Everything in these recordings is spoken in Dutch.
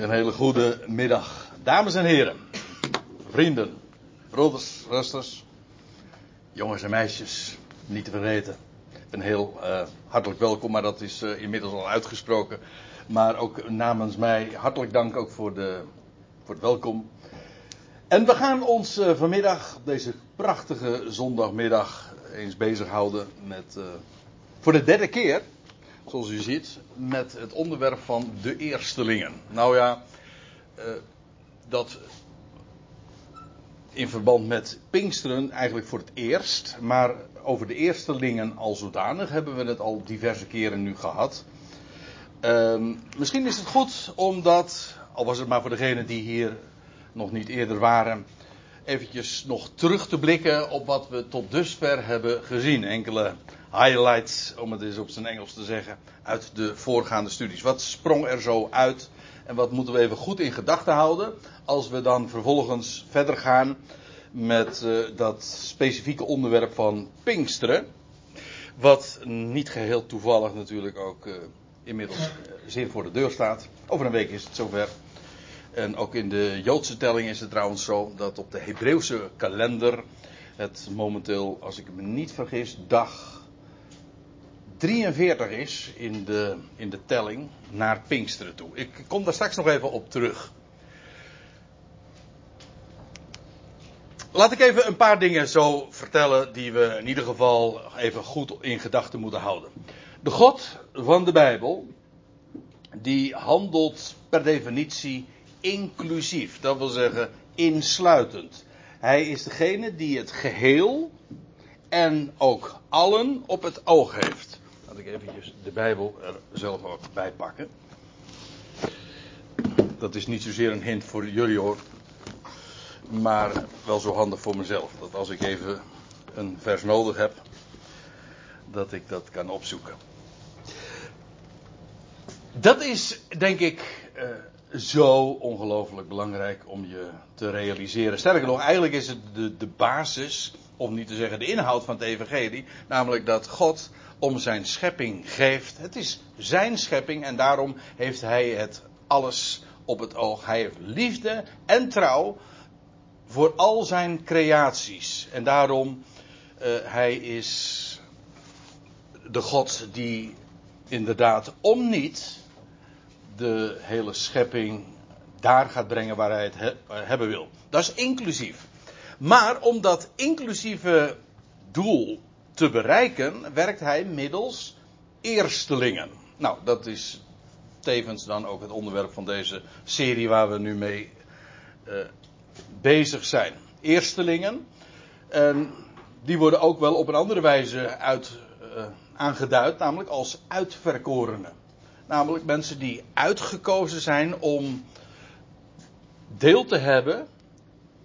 Een hele goede middag, dames en heren, vrienden, broeders, zusters, jongens en meisjes, niet te vergeten. Een heel uh, hartelijk welkom, maar dat is uh, inmiddels al uitgesproken. Maar ook namens mij hartelijk dank ook voor, de, voor het welkom. En we gaan ons uh, vanmiddag, op deze prachtige zondagmiddag, eens bezighouden met, voor de derde keer, zoals u ziet, met het onderwerp van de eerstelingen. Nou ja, uh, dat in verband met Pinksteren eigenlijk voor het eerst, maar over de eerstelingen al zodanig hebben we het al diverse keren nu gehad. Uh, misschien is het goed om dat, al was het maar voor degenen die hier nog niet eerder waren, eventjes nog terug te blikken op wat we tot dusver hebben gezien. Enkele highlights, om het eens op zijn Engels te zeggen, uit de voorgaande studies. Wat sprong er zo uit en wat moeten we even goed in gedachten houden als we dan vervolgens verder gaan met uh, dat specifieke onderwerp van Pinksteren. Wat niet geheel toevallig natuurlijk ook uh, inmiddels uh, zeer voor de deur staat. Over een week is het zover. En ook in de Joodse telling is het trouwens zo dat op de Hebreeuwse kalender het momenteel, als ik me niet vergis, dag 43 is in de, in de telling naar Pinksteren toe. Ik kom daar straks nog even op terug. Laat ik even een paar dingen zo vertellen die we in ieder geval even goed in gedachten moeten houden. De God van de Bijbel, die handelt per definitie inclusief. Dat wil zeggen insluitend. Hij is degene die het geheel en ook allen op het oog heeft. Ik eventjes de Bijbel er zelf ook bij pakken. Dat is niet zozeer een hint voor jullie hoor. Maar wel zo handig voor mezelf. Dat als ik even een vers nodig heb, dat ik dat kan opzoeken. Dat is denk ik uh, zo ongelooflijk belangrijk om je te realiseren. Sterker nog, eigenlijk is het de, de basis, om niet te zeggen de inhoud van het evangelie. Namelijk dat God om zijn schepping geeft. Het is zijn schepping en daarom heeft hij het alles op het oog. Hij heeft liefde en trouw voor al zijn creaties. En daarom, uh, hij is de God die inderdaad om niet de hele schepping daar gaat brengen waar hij het he hebben wil. Dat is inclusief. Maar om dat inclusieve doel te bereiken, werkt hij middels eerstelingen. Nou, dat is tevens dan ook het onderwerp van deze serie waar we nu mee uh, bezig zijn. Eerstelingen. En die worden ook wel op een andere wijze uit, uh, aangeduid, namelijk als uitverkorenen. Namelijk mensen die uitgekozen zijn om deel te hebben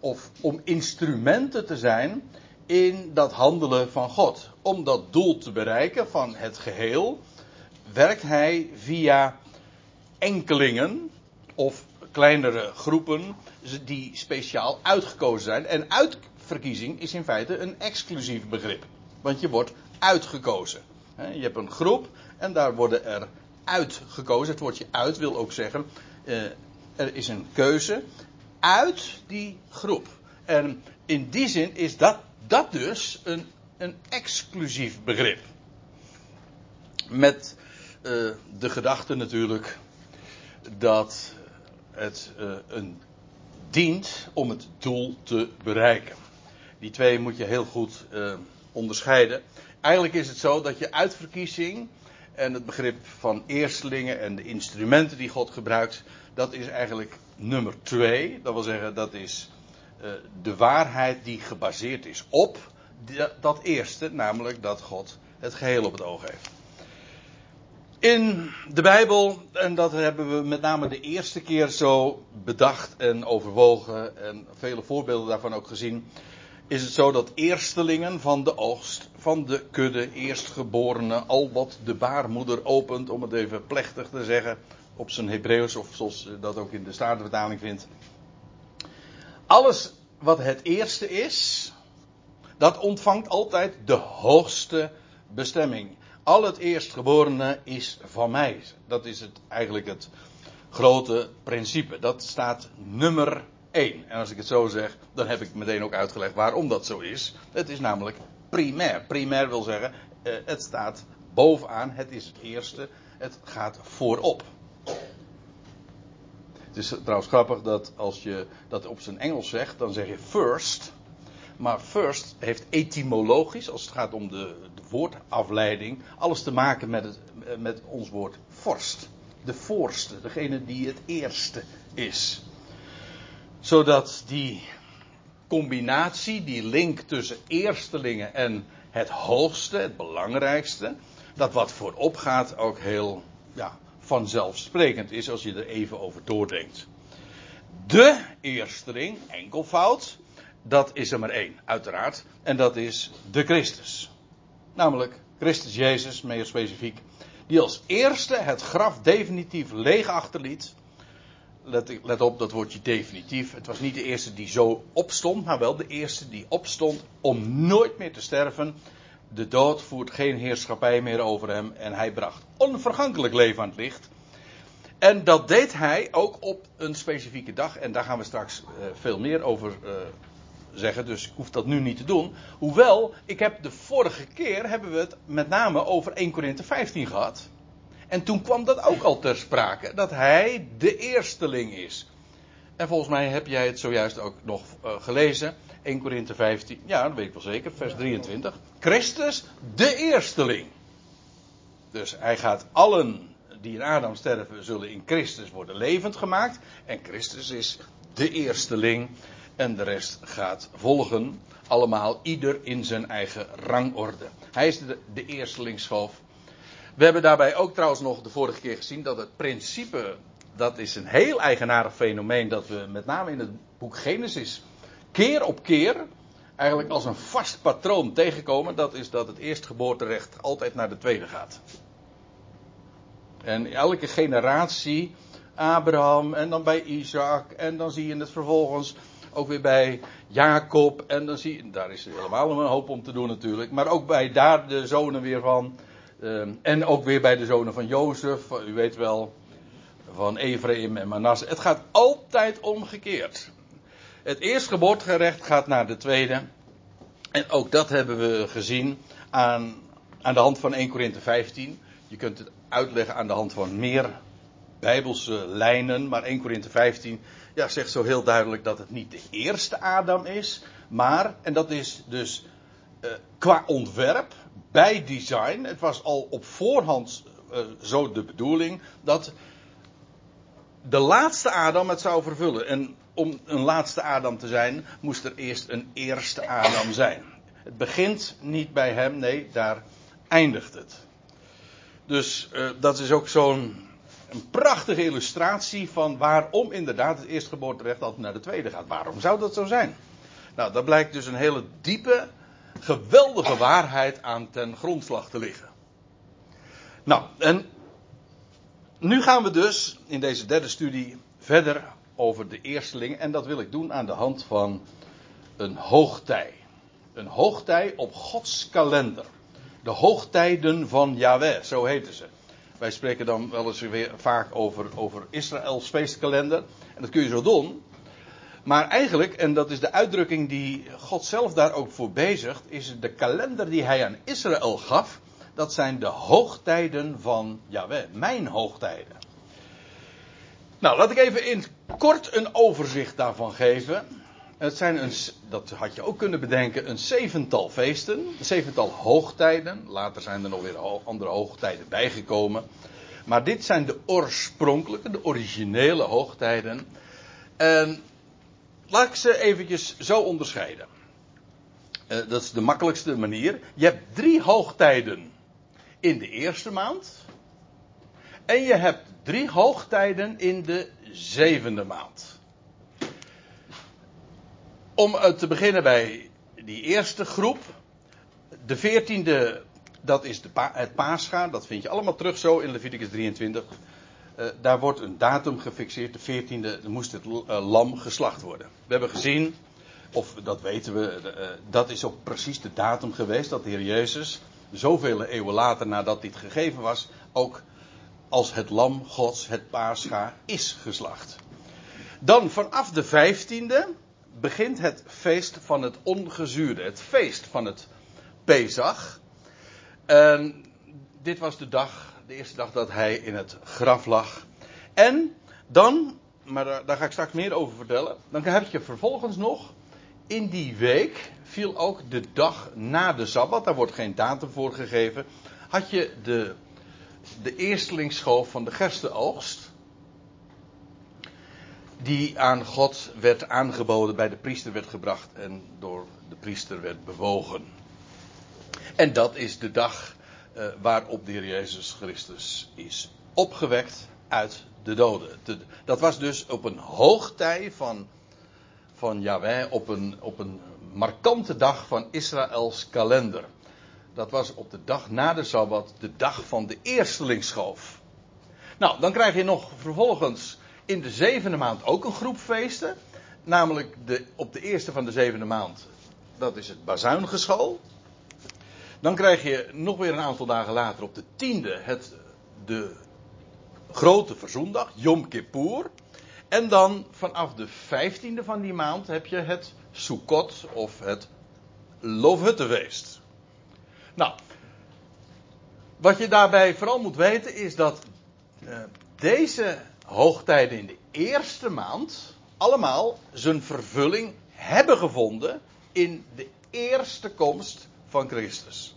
of om instrumenten te zijn in dat handelen van God. Om dat doel te bereiken van het geheel, werkt hij via enkelingen of kleinere groepen die speciaal uitgekozen zijn. En uitverkiezing is in feite een exclusief begrip. Want je wordt uitgekozen. Je hebt een groep en daar worden er uitgekozen. Het woordje uit wil ook zeggen, eh, er is een keuze uit die groep. En in die zin is dat dat dus een, een exclusief begrip. Met uh, de gedachte natuurlijk dat het uh, een dient om het doel te bereiken. Die twee moet je heel goed uh, onderscheiden. Eigenlijk is het zo dat je uitverkiezing en het begrip van eerstelingen en de instrumenten die God gebruikt, dat is eigenlijk nummer twee. Dat wil zeggen, dat is uh, de waarheid die gebaseerd is op dat eerste, namelijk dat God het geheel op het oog heeft. In de Bijbel, en dat hebben we met name de eerste keer zo bedacht en overwogen en vele voorbeelden daarvan ook gezien, is het zo dat eerstelingen van de oogst, van de kudde, eerstgeborenen, al wat de baarmoeder opent, om het even plechtig te zeggen, op zijn Hebreeuws of zoals dat ook in de Statenvertaling vindt. Alles wat het eerste is, dat ontvangt altijd de hoogste bestemming. Al het eerstgeborene is van mij. Dat is het, eigenlijk het grote principe. Dat staat nummer 1. En als ik het zo zeg, dan heb ik meteen ook uitgelegd waarom dat zo is. Het is namelijk primair. Primair wil zeggen, eh, het staat bovenaan, het is het eerste, het gaat voorop. Het is trouwens grappig dat als je dat op zijn Engels zegt, dan zeg je first. Maar first heeft etymologisch, als het gaat om de, woordafleiding, alles te maken met, het, met ons woord vorst. De voorste, degene die het eerste is. Zodat die combinatie, die link tussen eerstelingen en het hoogste, het belangrijkste, dat wat voorop gaat ook heel ja, vanzelfsprekend is als je er even over doordenkt. De eersteling, enkelvoud, dat is er maar één, uiteraard. En dat is de Christus. Namelijk Christus Jezus, meer specifiek. Die als eerste het graf definitief leeg achterliet. Let, let op dat woordje definitief. Het was niet de eerste die zo opstond, maar wel de eerste die opstond om nooit meer te sterven. De dood voert geen heerschappij meer over hem en hij bracht onvergankelijk leven aan het licht. En dat deed hij ook op een specifieke dag. En daar gaan we straks uh, veel meer over uh, zeggen, dus ik hoef dat nu niet te doen. Hoewel, ik heb de vorige keer hebben we het met name over 1 Korinthe 15 gehad. En toen kwam dat ook al ter sprake, dat hij de eersteling is. En volgens mij heb jij het zojuist ook nog uh, gelezen. 1 Korinthe 15, ja, dat weet ik wel zeker, vers 23. Christus, de eersteling. Dus hij gaat allen die in Adam sterven, zullen in Christus worden levend gemaakt. En Christus is de eersteling. En de rest gaat volgen. Allemaal ieder in zijn eigen rangorde. Hij is de, de eerstelingsschoof. We hebben daarbij ook trouwens nog de vorige keer gezien dat het principe. Dat is een heel eigenaardig fenomeen dat we met name in het boek Genesis keer op keer eigenlijk als een vast patroon tegenkomen. Dat is dat het eerstgeboorterecht altijd naar de tweede gaat. En elke generatie, Abraham en dan bij Isaac en dan zie je het vervolgens ook weer bij Jacob. En dan zie je, daar is helemaal een hoop om te doen natuurlijk. Maar ook bij daar de zonen weer van. Uh, en ook weer bij de zonen van Jozef. U weet wel, van Ephraim en Manasse. Het gaat altijd omgekeerd. Het eerstgeboortgerecht gaat naar de tweede. En ook dat hebben we gezien aan, aan de hand van 1 Korinthe 15. Je kunt het uitleggen aan de hand van meer bijbelse lijnen. Maar 1 Korinthe 15 ja, zegt zo heel duidelijk dat het niet de eerste Adam is. Maar, en dat is dus uh, qua ontwerp, bij design. Het was al op voorhand uh, zo de bedoeling dat de laatste Adam het zou vervullen. En om een laatste Adam te zijn, moest er eerst een eerste Adam zijn. Het begint niet bij hem, nee, daar eindigt het. Dus uh, dat is ook zo'n prachtige illustratie van waarom inderdaad het eerstgeboorterecht altijd naar de tweede gaat. Waarom zou dat zo zijn? Nou, daar blijkt dus een hele diepe, geweldige waarheid aan ten grondslag te liggen. Nou, en nu gaan we dus in deze derde studie verder over de eersteling. En dat wil ik doen aan de hand van een hoogtij. Een hoogtij op Gods kalender. De hoogtijden van Yahweh, zo heten ze. Wij spreken dan wel eens weer vaak over, over Israëls feestkalender. En dat kun je zo doen. Maar eigenlijk, en dat is de uitdrukking die God zelf daar ook voor bezigt, is de kalender die hij aan Israël gaf. Dat zijn de hoogtijden van Yahweh, mijn hoogtijden. Nou, laat ik even in kort een overzicht daarvan geven. Het zijn een, dat had je ook kunnen bedenken, een zevental feesten, een zevental hoogtijden. Later zijn er nog weer andere hoogtijden bijgekomen. Maar dit zijn de oorspronkelijke, de originele hoogtijden. En laat ik ze eventjes zo onderscheiden. Uh, dat is de makkelijkste manier. Je hebt drie hoogtijden in de eerste maand. En je hebt drie hoogtijden in de zevende maand. Om te beginnen bij die eerste groep. De veertiende, dat is de het Pascha. Dat vind je allemaal terug zo in Leviticus 23. Uh, daar wordt een datum gefixeerd. De veertiende moest het uh, lam geslacht worden. We hebben gezien, of dat weten we, dat is ook precies de datum geweest dat de Heer Jezus, zoveel eeuwen later nadat dit gegeven was, ook als het lam gods, het paascha, is geslacht. Dan vanaf de vijftiende begint het feest van het ongezuurde. Het feest van het Pesach. Dit was de dag, de eerste dag dat hij in het graf lag. En dan, maar daar, daar ga ik straks meer over vertellen. Dan heb je vervolgens nog, in die week viel ook de dag na de Sabbat. Daar wordt geen datum voor gegeven. Had je de, de eerstelingsschoof van de gerstenoogst die aan God werd aangeboden, bij de priester werd gebracht en door de priester werd bewogen. En dat is de dag uh, waarop de Heer Jezus Christus is opgewekt uit de doden. dat was dus op een hoogtij van, van op een, op een markante dag van Israëls kalender. Dat was op de dag na de Sabbat, de dag van de eerstelingsschoof. Nou, dan krijg je nog vervolgens in de zevende maand ook een groep feesten. Namelijk de, op de eerste van de zevende maand. Dat is het bazuingeschool. Dan krijg je nog weer een aantal dagen later op de tiende het, de grote verzoendag, Yom Kippur. En dan vanaf de vijftiende van die maand heb je het Sukkot of het Loofhuttenfeest. Nou, wat je daarbij vooral moet weten is dat uh, deze hoogtijden in de eerste maand allemaal zijn vervulling hebben gevonden in de eerste komst van Christus.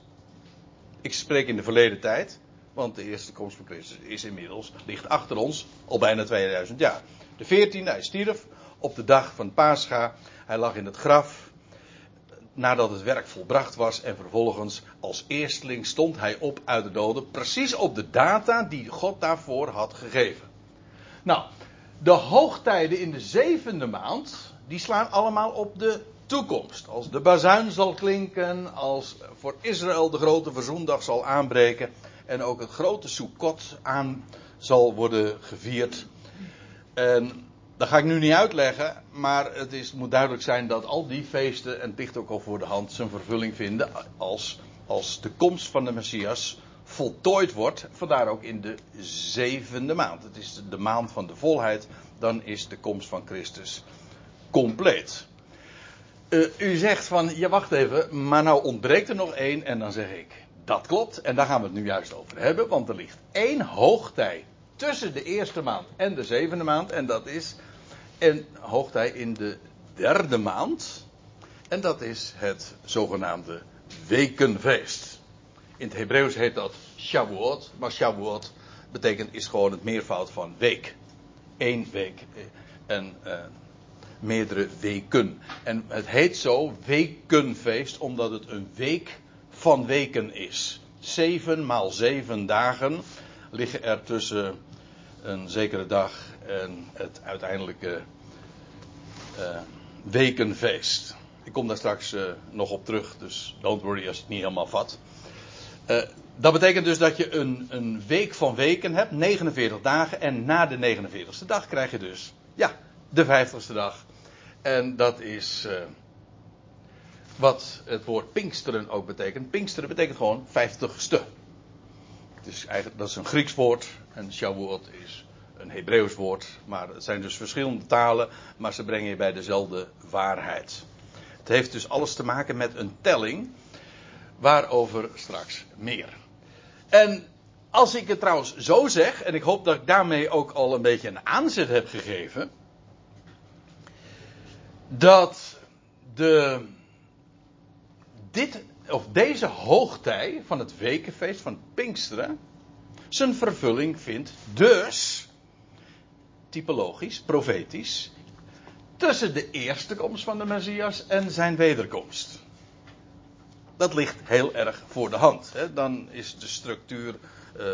Ik spreek in de verleden tijd, want de eerste komst van Christus is inmiddels, ligt achter ons, al bijna 2000 jaar. De 14e, hij stierf op de dag van Pascha. Hij lag in het graf nadat het werk volbracht was en vervolgens als eersteling stond hij op uit de doden, precies op de data die God daarvoor had gegeven. Nou, de hoogtijden in de zevende maand, die slaan allemaal op de toekomst. Als de bazuin zal klinken, als voor Israël de grote verzoendag zal aanbreken en ook het grote Sukkot aan zal worden gevierd. En dat ga ik nu niet uitleggen, maar het is, moet duidelijk zijn dat al die feesten, en ligt ook al voor de hand, zijn vervulling vinden als, als de komst van de Messias voltooid wordt. Vandaar ook in de zevende maand. Het is de maand van de volheid. Dan is de komst van Christus compleet. Uh, u zegt van, ja wacht even, maar nou ontbreekt er nog één. En dan zeg ik, dat klopt. En daar gaan we het nu juist over hebben. Want er ligt één hoogtij tussen de eerste maand en de zevende maand. En dat is een hoogtij in de derde maand. En dat is het zogenaamde wekenfeest. In het Hebreeuws heet dat Shavuot, maar Shavuot betekent is gewoon het meervoud van week. Eén week eh, en uh, meerdere weken. En het heet zo wekenfeest omdat het een week van weken is. Zeven maal zeven dagen liggen er tussen een zekere dag en het uiteindelijke uh, wekenfeest. Ik kom daar straks uh, nog op terug, dus don't worry als het niet helemaal vat. Uh, dat betekent dus dat je een, een, week van weken hebt, 49 dagen. En na de 49ste dag krijg je dus, ja, de 50ste dag. En dat is wat het woord Pinksteren ook betekent. Pinksteren betekent gewoon 50ste. Het is eigenlijk, dat is een Grieks woord. En Shavuot is een Hebreeuws woord. Maar het zijn dus verschillende talen. Maar ze brengen je bij dezelfde waarheid. Het heeft dus alles te maken met een telling. Waarover straks meer. En als ik het trouwens zo zeg, en ik hoop dat ik daarmee ook al een beetje een aanzet heb gegeven. Dat de, dit, of deze hoogtij van het wekenfeest van Pinksteren zijn vervulling vindt. Dus, typologisch, profetisch, tussen de eerste komst van de Messias en zijn wederkomst dat ligt heel erg voor de hand. Hè. Dan is de structuur uh,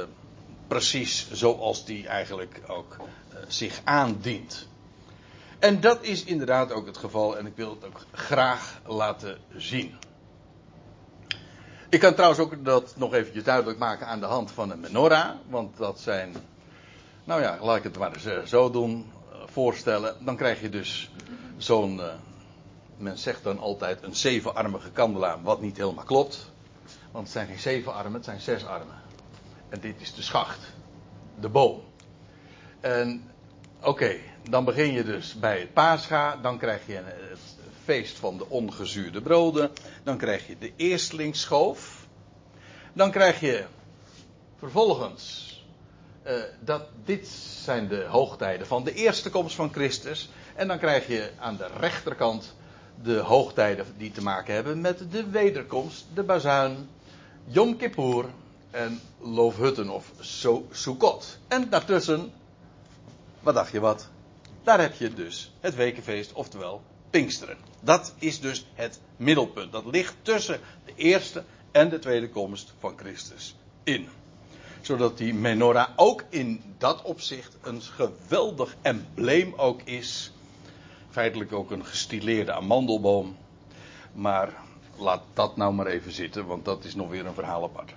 precies zoals die eigenlijk ook uh, zich aandient. En dat is inderdaad ook het geval en ik wil het ook graag laten zien. Ik kan trouwens ook dat nog eventjes duidelijk maken aan de hand van een menorah. Want dat zijn, nou ja, laat ik het maar eens eh, zo doen, voorstellen. Dan krijg je dus zo'n men zegt dan altijd een zevenarmige kandelaar, wat niet helemaal klopt. Want het zijn geen zeven armen, het zijn zes armen. En dit is de schacht. de boom. En oké, dan begin je dus bij het Pascha. Dan krijg je feest van de ongezuurde broden. Dan krijg je de eerstlingsschoof. Dan krijg je vervolgens uh, dat dit zijn de hoogtijden van de eerste komst van Christus. En dan krijg je aan de rechterkant de hoogtijden die te maken hebben met de wederkomst, de bazuin, Yom Kippur en Loofhutten of Sukkot. En daartussen, wat dacht je wat? Daar heb je dus het wekenfeest, oftewel Pinksteren. Dat is dus het middelpunt. Dat ligt tussen de eerste en de tweede komst van Christus in. Zodat die menorah ook in dat opzicht een geweldig embleem ook is. Feitelijk ook een gestileerde amandelboom. Maar laat dat nou maar even zitten, want dat is nog weer een verhaal apart.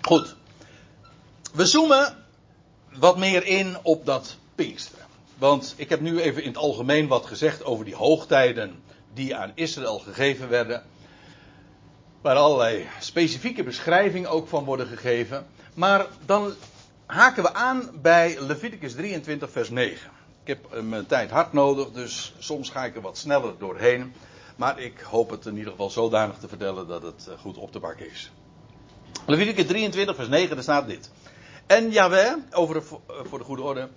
Goed. We zoomen wat meer in op dat Pinksteren. Want ik heb nu even in het algemeen wat gezegd over die hoogtijden die aan Israël gegeven werden. Waar allerlei specifieke beschrijvingen ook van worden gegeven. Maar dan haken we aan bij Leviticus 23, vers 9. Ik heb eh, mijn tijd hard nodig, dus soms ga ik er wat sneller doorheen. Maar ik hoop het in ieder geval zodanig te vertellen dat het eh, goed op te pakken is. Leviticus 23, vers 9, daar staat dit. En Yahweh, over eh, voor de goede orde.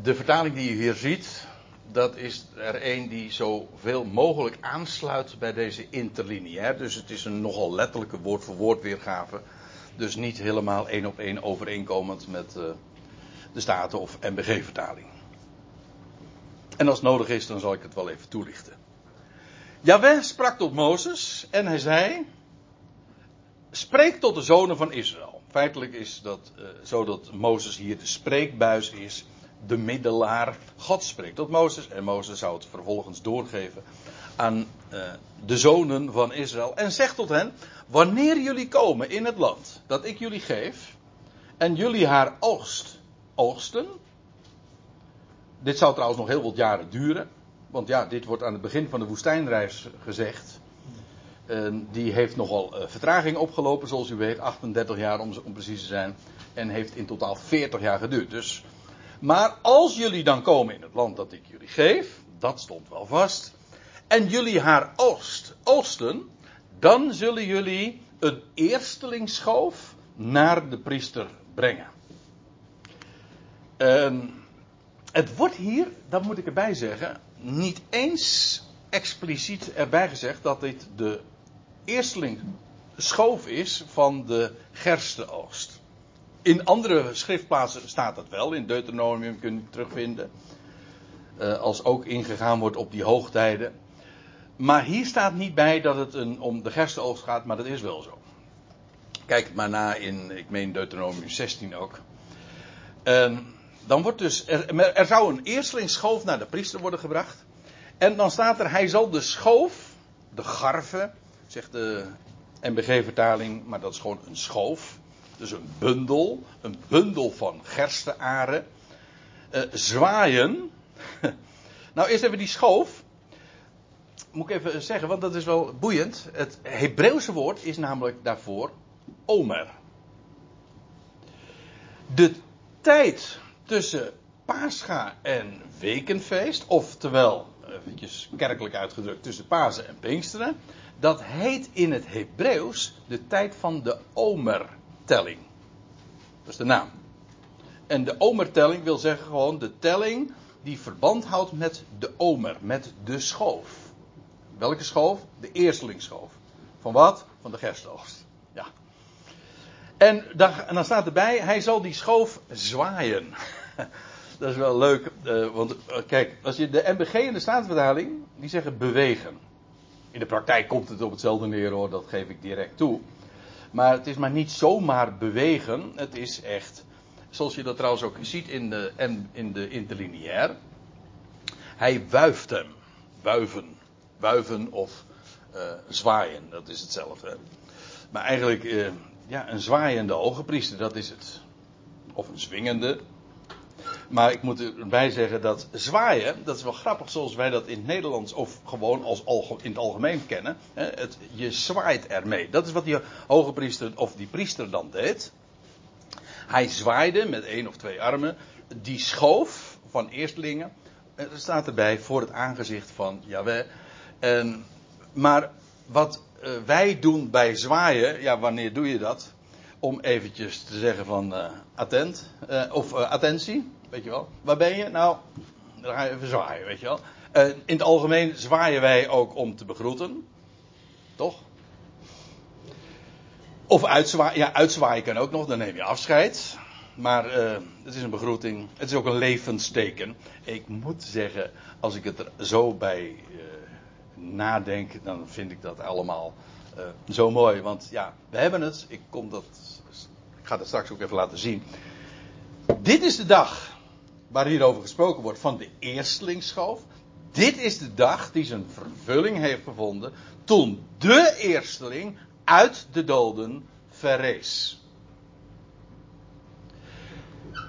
De vertaling die je hier ziet, dat is er een die zoveel mogelijk aansluit bij deze interlineair. Dus het is een nogal letterlijke woord voor woord weergave. Dus niet helemaal één op één overeenkomend met uh, de Staten- of MBG-vertaling. En als nodig is, dan zal ik het wel even toelichten. Jaweh sprak tot Mozes en hij zei: Spreek tot de zonen van Israël. Feitelijk is dat uh, zo dat Mozes hier de spreekbuis is de middelaar. God spreekt tot Mozes en Mozes zou het vervolgens doorgeven aan uh, de zonen van Israël. En zegt tot hen: Wanneer jullie komen in het land dat ik jullie geef en jullie haar oogst oogsten. Dit zou trouwens nog heel wat jaren duren. Want ja, dit wordt aan het begin van de woestijnreis gezegd. En die heeft nogal uh, vertraging opgelopen, zoals u weet. 38 jaar om, om precies te zijn. En heeft in totaal 40 jaar geduurd. Dus maar als jullie dan komen in het land dat ik jullie geef, dat stond wel vast, en jullie haar oogst, oogsten, dan zullen jullie een eerstelingsschoof naar de priester brengen. En het wordt hier, dat moet ik erbij zeggen, niet eens expliciet erbij gezegd dat dit de eerstelingsschoof is van de gerstenoogst. In andere schriftplaatsen staat dat wel. In Deuteronomium kun je terugvinden. Uh, als ook ingegaan wordt op die hoogtijden. Maar hier staat niet bij dat het een, om de gerstenoogst gaat, maar dat is wel zo. Kijk het maar na in, ik meen Deuteronomium 16 ook. Uh, dan wordt dus, er, er zou een eerstelingsschoof naar de priester worden gebracht. En dan staat er, hij zal de schoof, de garve, zegt de MBG-vertaling, maar dat is gewoon een schoof dus een bundel, een bundel van gerstearen, uh, zwaaien. nou, eerst even die schoof. Moet ik even zeggen, want dat is wel boeiend. Het Hebreeuwse woord is namelijk daarvoor omer. De tijd tussen Pascha en Wekenfeest, oftewel, eventjes kerkelijk uitgedrukt, tussen Pasen en Pinksteren, dat heet in het Hebreeuws de tijd van de omer telling. Dat is de naam. En de omertelling wil zeggen gewoon de telling die verband houdt met de omer, met de schoof. Welke schoof? De eerstelingsschoof. Van wat? Van de gerstoogst. Ja. En dan, staat erbij, hij zal die schoof zwaaien. Dat is wel leuk, uh, want uh, kijk, als je de MBG en de Staatsvertaling, die zeggen bewegen. In de praktijk komt het op hetzelfde neer hoor, dat geef ik direct toe. Maar het is maar niet zomaar bewegen. Het is echt, zoals je dat trouwens ook ziet in de, in de interlineair. Hij wuift hem. Wuiven. Wuiven of uh, zwaaien, dat is hetzelfde. Maar eigenlijk, uh, ja, een zwaaiende hoge priester, dat is het. Of een zwingende. Maar ik moet erbij zeggen dat zwaaien, dat is wel grappig zoals wij dat in het Nederlands of gewoon als in het algemeen kennen. Het, je zwaait ermee. Dat is wat die hoge priester of die priester dan deed. Hij zwaaide met één of twee armen. Die schoof van eerstelingen. Er staat erbij voor het aangezicht van Yahweh. En, maar wat eh, wij doen bij zwaaien, ja, wanneer doe je dat? Om eventjes te zeggen van uh, attent, uh, of attentie, weet je wel. Waar ben je? Nou, dan ga je even zwaaien, weet je wel. in het algemeen zwaaien wij ook om te begroeten. Toch? Of uitzwaaien. Ja, uitzwaaien kan ook nog, dan neem je afscheid. Maar het is een begroeting. Het is ook een levensteken. Ik moet zeggen, als ik het er zo bij nadenk, dan vind ik dat allemaal zo mooi. Want ja, we hebben het. Ik, kom dat, ik ga dat straks ook even laten zien. Dit is de dag waar hierover gesproken wordt van de eerstlingsschoof. Dit is de dag die zijn vervulling heeft gevonden toen de eersteling uit de doden verrees.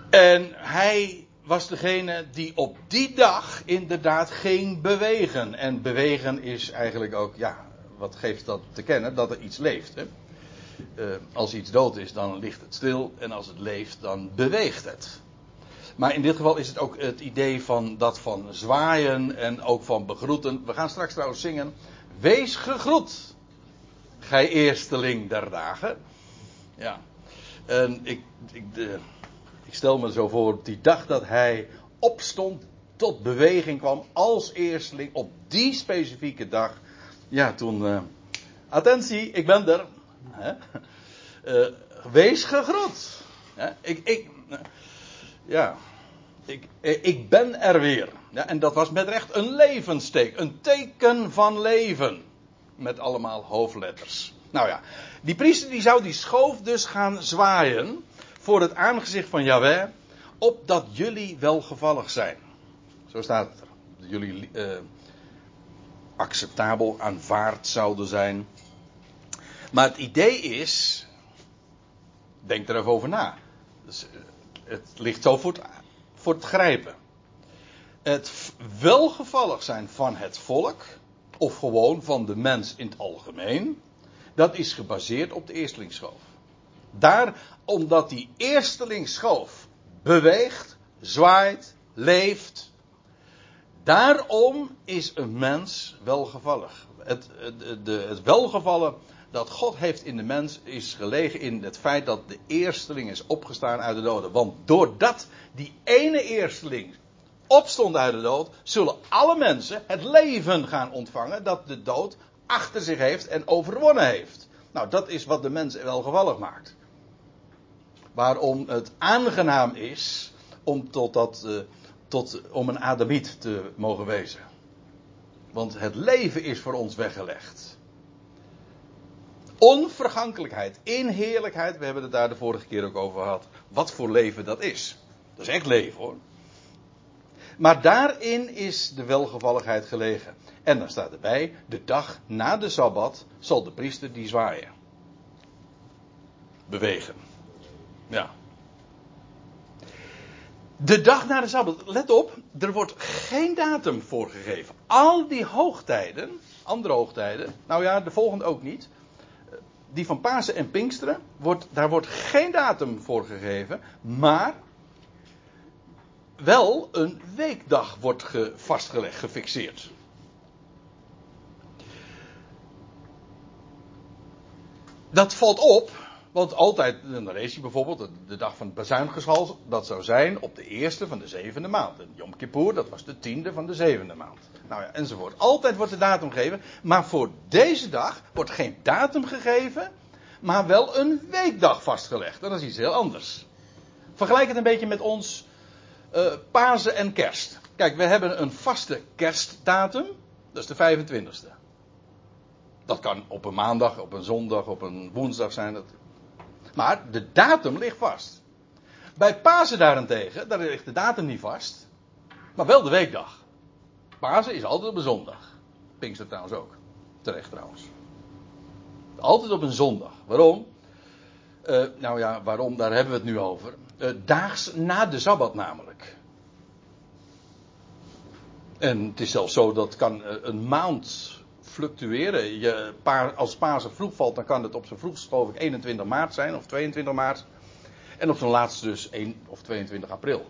En hij was degene die op die dag inderdaad ging bewegen. En bewegen is eigenlijk ook, ja, wat geeft dat te kennen? Dat er iets leeft. Hè? Uh, als iets dood is, dan ligt het stil. En als het leeft, dan beweegt het. Maar in dit geval is het ook het idee van dat van zwaaien en ook van begroeten. We gaan straks trouwens zingen. Wees gegroet, gij eersteling der dagen. Ja. En ik, ik de, ik stel me zo voor die dag dat hij opstond, tot beweging kwam als eersteling op die specifieke dag. Ja, toen. Uh, attentie, ik ben er. Hè? Uh, wees gegroet. Hè? Ik, ik, ja. Ik, ik ben er weer. Ja, en dat was met recht een levensteek. Een teken van leven. Met allemaal hoofdletters. Nou ja, die priester die zou die schoof dus gaan zwaaien voor het aangezicht van Yahweh, opdat jullie welgevallig zijn. Zo staat het er. Jullie uh, acceptabel aanvaard zouden zijn. Maar het idee is, denk er even over na. Dus, uh, het ligt zo voor het, grijpen. Het welgevallig zijn van het volk, of gewoon van de mens in het algemeen, dat is gebaseerd op de eerstlingsschoof. Daar, omdat die eersteling schoof beweegt, zwaait, leeft. Daarom is een mens welgevallig. Het, het welgevallen dat God heeft in de mens is gelegen in het feit dat de eersteling is opgestaan uit de doden. Want doordat die ene eersteling opstond uit de dood, zullen alle mensen het leven gaan ontvangen dat de dood achter zich heeft en overwonnen heeft. Nou, dat is wat de mens welgevallig maakt waarom het aangenaam is om, tot dat, uh, tot, om een Adamiet te mogen wezen. Want het leven is voor ons weggelegd. Onvergankelijkheid, in heerlijkheid, we hebben het daar de vorige keer ook over gehad. Wat voor leven dat is. Dat is echt leven hoor. Maar daarin is de welgevalligheid gelegen. En dan staat erbij, de dag na de Sabbat zal de priester die zwaaien. Bewegen. Ja. De dag na de Sabbat, let op, er wordt geen datum voorgegeven. Al die hoogtijden, andere hoogtijden, nou ja, de volgende ook niet. Die van Pasen en Pinksteren, wordt, daar wordt geen datum voorgegeven, maar wel een weekdag wordt ge, vastgelegd, gefixeerd. Dat valt op want altijd, dan lees je bijvoorbeeld de dag van het bazuingeschal, dat zou zijn op de eerste van de zevende maand. En Yom Kippur, dat was de tiende van de zevende maand. Nou ja, enzovoort. Altijd wordt de datum gegeven, maar voor deze dag wordt geen datum gegeven, maar wel een weekdag vastgelegd. Dat is iets heel anders. Vergelijk het een beetje met ons uh, Pasen en Kerst. Kijk, we hebben een vaste kerstdatum, dat is de 25e. Dat kan op een maandag, op een zondag, op een woensdag zijn. Dat maar de datum ligt vast. Bij Pasen daarentegen, daar ligt de datum niet vast. Maar wel de weekdag. Pasen is altijd op een zondag. Pinkster trouwens ook. Terecht trouwens. Altijd op een zondag. Waarom? Uh, nou ja, waarom? Daar hebben we het nu over. Uh, daags na de Sabbat namelijk. En het is zelfs zo dat kan eh, een maand fluctueren. Je, als Pasen vroeg valt, dan kan het op zijn vroegst geloof ik 21 maart zijn of 22 maart. En op zijn laatst dus 1 of 22 april.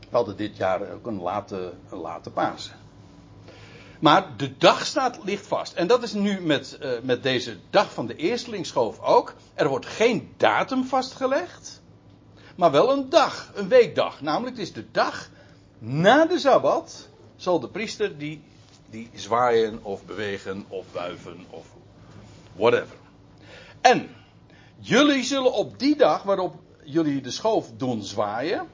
We hadden dit jaar ook een late, late Pasen. Maar de dag staat, ligt vast. En dat is nu met, uh, met deze dag van de eerstelingsschoof ook. Er wordt geen datum vastgelegd. Maar wel een dag, een weekdag. Namelijk, het is de dag na de Sabbat. Zal de priester die, die zwaaien of bewegen of wuiven of whatever. En jullie zullen op die dag waarop jullie de schoof doen zwaaien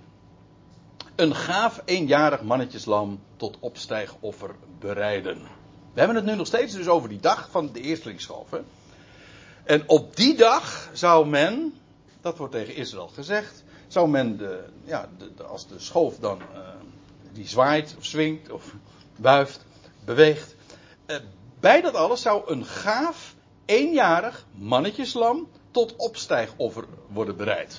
een gaaf eenjarig mannetjeslam tot opstijgoffer bereiden. We hebben het nu nog steeds dus over die dag van de eerstelingsschoof. Hè? En op die dag zou men, dat wordt tegen Israël gezegd, zou men de, ja, als de schoof dan uh, die zwaait of swingt of wuift, beweegt. Uh, bij dat alles zou een gaaf eenjarig mannetjeslam tot opstijgoffer worden bereid.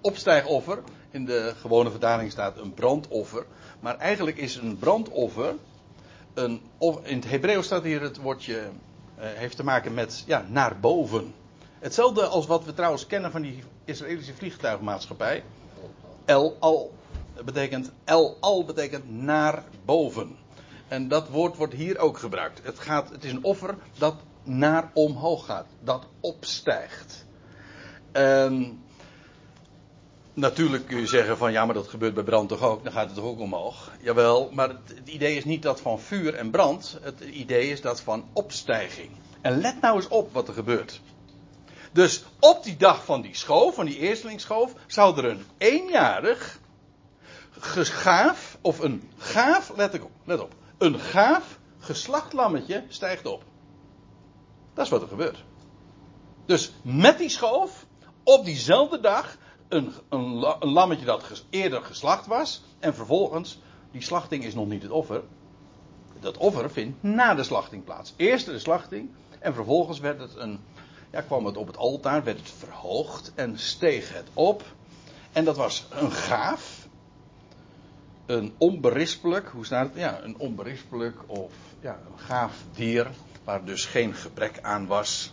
Opstijgoffer, in de gewone vertaling staat een brandoffer. Maar eigenlijk is een brandoffer. Een, in het Hebreeuws staat hier het woordje. Uh, heeft te maken met ja, naar boven. Hetzelfde als wat we trouwens kennen van die Israëlische vliegtuigmaatschappij. El al betekent. El al betekent naar boven. En dat woord wordt hier ook gebruikt. Het, gaat, het is een offer dat naar omhoog gaat. Dat opstijgt. Natuurlijk kun je zeggen van ja, maar dat gebeurt bij brand toch ook, dan gaat het toch ook omhoog. Jawel, maar het, idee is niet dat van vuur en brand, het idee is dat van opstijging. En let nou eens op wat er gebeurt. Dus op die dag van die schoof, van die eerstelingsschoof, zou er een eenjarig gaaf, of een gaaf, let op, let op, een gaaf geslachtlammetje stijgt op. Dat is wat er gebeurt. Dus met die schoof, op diezelfde dag, een, een, lammetje dat eerder geslacht was. En vervolgens, die slachting is nog niet het offer. Dat offer vindt na de slachting plaats. Eerst de slachting. En vervolgens werd het een, ja, kwam het op het altaar, werd het verhoogd en steeg het op. En dat was een gaaf. Een onberispelijk, hoe staat het? Ja, een onberispelijk of ja, een gaaf dier. Waar dus geen gebrek aan was.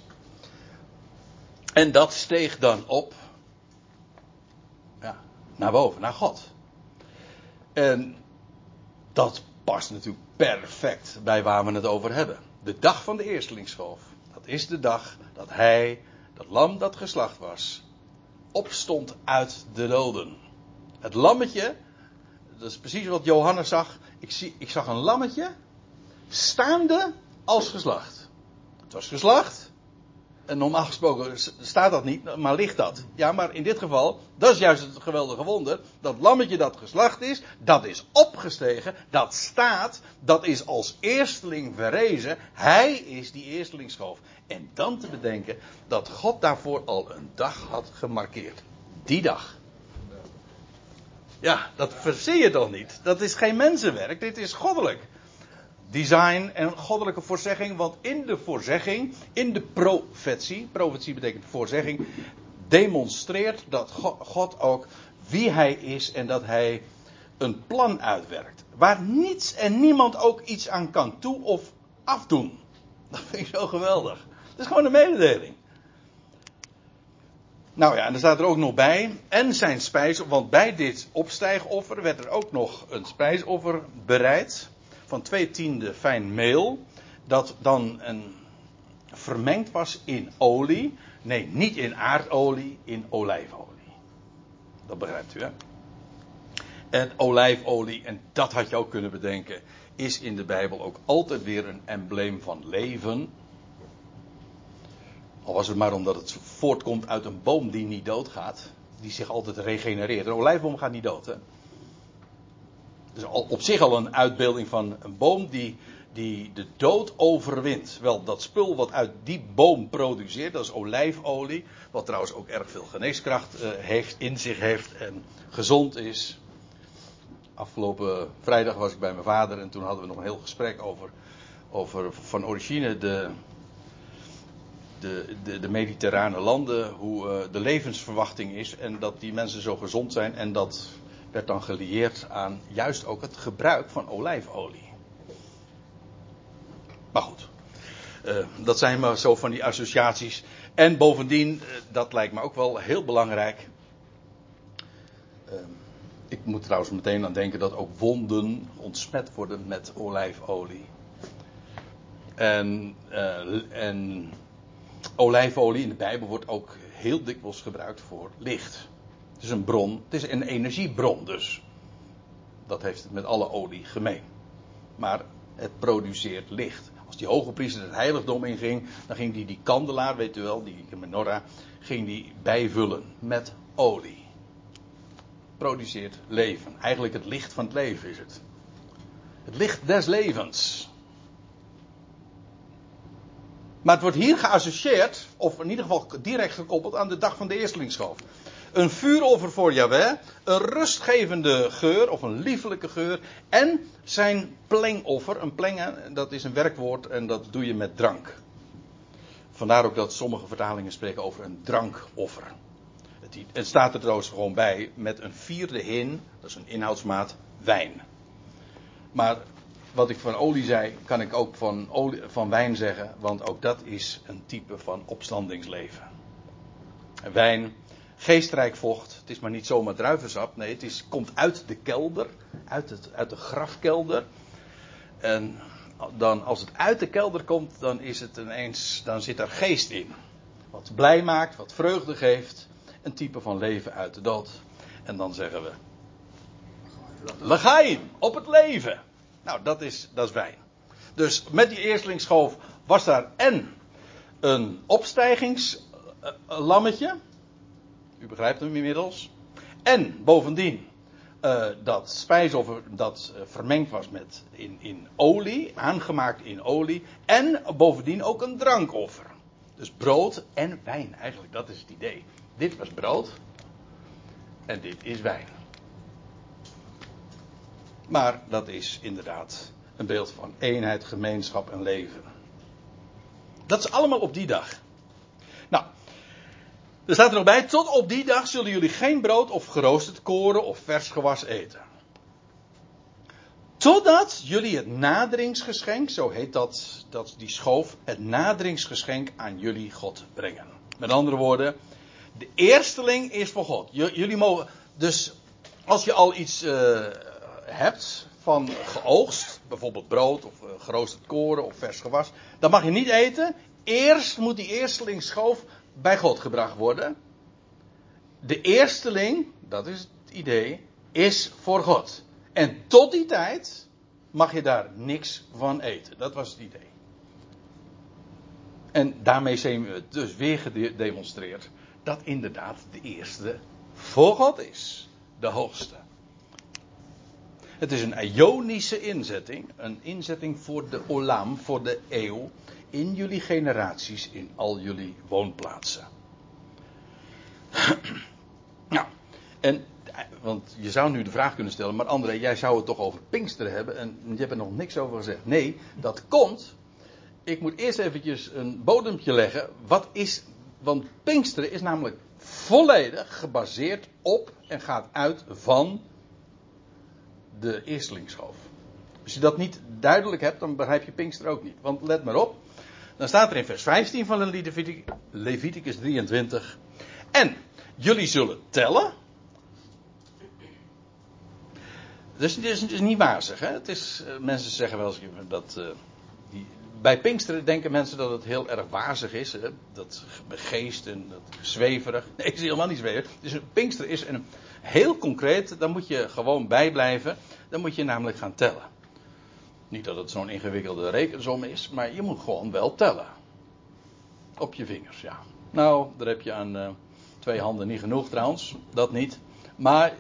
En dat steeg dan op naar boven, naar God. En dat past natuurlijk perfect bij waar we het over hebben. De dag van de eerstelingsschoof. Dat is de dag dat hij, dat lam dat geslacht was, opstond uit de doden. Het lammetje, dat is precies wat Johannes zag. Ik, zie, ik zag een lammetje staande als geslacht. Het was geslacht. En normaal gesproken staat dat niet, maar ligt dat. Ja, maar in dit geval, dat is juist het geweldige wonder. Dat lammetje dat geslacht is, dat is opgestegen, dat staat, dat is als eersteling verrezen. Hij is die eerstelingschoof. En dan te bedenken dat God daarvoor al een dag had gemarkeerd. Die dag. Ja, dat verzie je toch niet? Dat is geen mensenwerk, dit is goddelijk design en goddelijke voorzegging. Want in de voorzegging, in de profetie, profetie betekent voorzegging, demonstreert dat God ook wie hij is en dat hij een plan uitwerkt. Waar niets en niemand ook iets aan kan toe of afdoen. Dat vind ik zo geweldig. Dat is gewoon een mededeling. Nou ja, en er staat er ook nog bij. En zijn spijs, want bij dit opstijgoffer werd er ook nog een spijsoffer bereid van twee tiende fijn meel, dat dan een, vermengd was in olie. Nee, niet in aardolie, in olijfolie. Dat begrijpt u, hè? En olijfolie, en dat had je ook kunnen bedenken, is in de Bijbel ook altijd weer een embleem van leven. Al was het maar omdat het voortkomt uit een boom die niet doodgaat, die zich altijd regenereert. Een olijfboom gaat niet dood, hè? Dus al, op zich al een uitbeelding van een boom die, die de dood overwint. Wel, dat spul wat uit die boom produceert, dat is olijfolie. Wat trouwens ook erg veel geneeskracht uh, heeft, in zich heeft en gezond is. Afgelopen vrijdag was ik bij mijn vader en toen hadden we nog een heel gesprek over, over van origine de, de, de, de mediterrane landen, hoe uh, de levensverwachting is en dat die mensen zo gezond zijn en dat werd dan gelieerd aan juist ook het gebruik van olijfolie. Maar goed, uh, dat zijn maar zo van die associaties. En bovendien, uh, dat lijkt me ook wel heel belangrijk. Uh, ik moet trouwens meteen aan denken dat ook wonden ontsmet worden met olijfolie. En, en olijfolie in de Bijbel wordt ook heel dikwijls gebruikt voor licht. Het is een bron, het is een energiebron dus. Dat heeft het met alle olie gemeen. Maar het produceert licht. Als die hoge priester het heiligdom inging, dan ging die die kandelaar, weet u wel, die menorah, ging die bijvullen met olie. Produceert leven. Eigenlijk het licht van het leven is het. Het licht des levens. Maar het wordt hier geassocieerd, of in ieder geval direct gekoppeld aan de dag van de eerstelingsschoof. Een vuuroffer voor Yahweh, een rustgevende geur of een liefelijke geur en zijn plengoffer. Een plengen, dat is een werkwoord en dat doe je met drank. Vandaar ook dat sommige vertalingen spreken over een drankoffer. Het staat er trouwens gewoon bij met een vierde hin, dat is een inhoudsmaat, wijn. Maar wat ik van olie zei, kan ik ook van, van wijn zeggen, want ook dat is een type van opstandingsleven. Wijn, geestrijk vocht, het is maar niet zomaar druivensap, nee, het is, komt uit de kelder, uit, het, uit de grafkelder. En dan, als het uit de kelder komt, dan is het ineens, dan zit er geest in. Wat blij maakt, wat vreugde geeft, een type van leven uit de dood. En dan zeggen we, Legaim, op het leven. Nou, dat is, dat is wijn. Dus met die eerstlingsschoof was daar en een opstijgingslammetje. U begrijpt hem inmiddels. En bovendien uh, dat spijsoffer dat uh, vermengd was met in, in olie, aangemaakt in olie. En bovendien ook een drankoffer. Dus brood en wijn, eigenlijk, dat is het idee. Dit was brood en dit is wijn. Maar dat is inderdaad een beeld van eenheid, gemeenschap en leven. Dat is allemaal op die dag. Nou, er staat er nog bij, tot op die dag zullen jullie geen brood of geroosterd koren of vers gewas eten. Totdat jullie het naderingsgeschenk, zo heet dat, dat die schoof, het naderingsgeschenk aan jullie God brengen. Met andere woorden, de eersteling is voor God. Jullie mogen, dus als je al iets uh, hebt van geoogst, bijvoorbeeld brood of uh, geroosterd koren of vers gewas, dan mag je niet eten. Eerst moet die eersteling schoof bij God gebracht worden. De eersteling, dat is het idee, is voor God. En tot die tijd mag je daar niks van eten. Dat was het idee. En daarmee zijn we dus weer gedemonstreerd dat inderdaad de eerste voor God is. De hoogste. Het is een Ionische inzetting. Een inzetting voor de olam, voor de eeuw. In jullie generaties, in al jullie woonplaatsen. nou, en, want je zou nu de vraag kunnen stellen, maar André, jij zou het toch over Pinksteren hebben en je hebt er nog niks over gezegd. Nee, dat komt. Ik moet eerst eventjes een bodempje leggen. Wat is, want Pinksteren is namelijk volledig gebaseerd op en gaat uit van de eerstelingsschoof. Als je dat niet duidelijk hebt, dan begrijp je Pinkster ook niet. Want let maar op. Dan staat er in vers 15 van Leviticus 23. En jullie zullen tellen. Dus het is, niet wazig. Hè? Het is, uh, mensen zeggen wel eens dat. Uh, die, bij Pinksteren denken mensen dat het heel erg wazig is. Hè? Dat geest en dat zweverig. Nee, het is helemaal niet zweverig. Dus Pinksteren is een, heel concreet, dan moet je gewoon bijblijven. Dan moet je namelijk gaan tellen. Niet dat het zo'n ingewikkelde rekensom is, maar je moet gewoon wel tellen. Op je vingers, ja. Nou, daar heb je aan uh, twee handen niet genoeg trouwens. Dat niet. Maar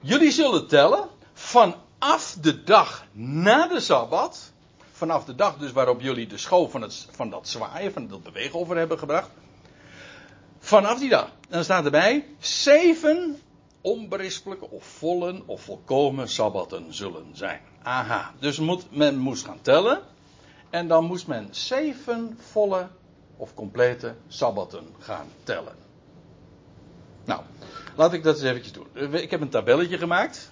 jullie zullen tellen vanaf de dag na de Sabbat. Vanaf de dag dus waarop jullie de schoof van, het, van dat zwaaien, van dat beweegover hebben gebracht. Vanaf die dag. En dan staat erbij: zeven onberispelijke of vollen of volkomen sabbatten zullen zijn. Aha, dus moet, men moest gaan tellen. En dan moest men zeven volle of complete sabbatten gaan tellen. Nou, Laat ik dat eens eventjes doen. Ik heb een tabelletje gemaakt.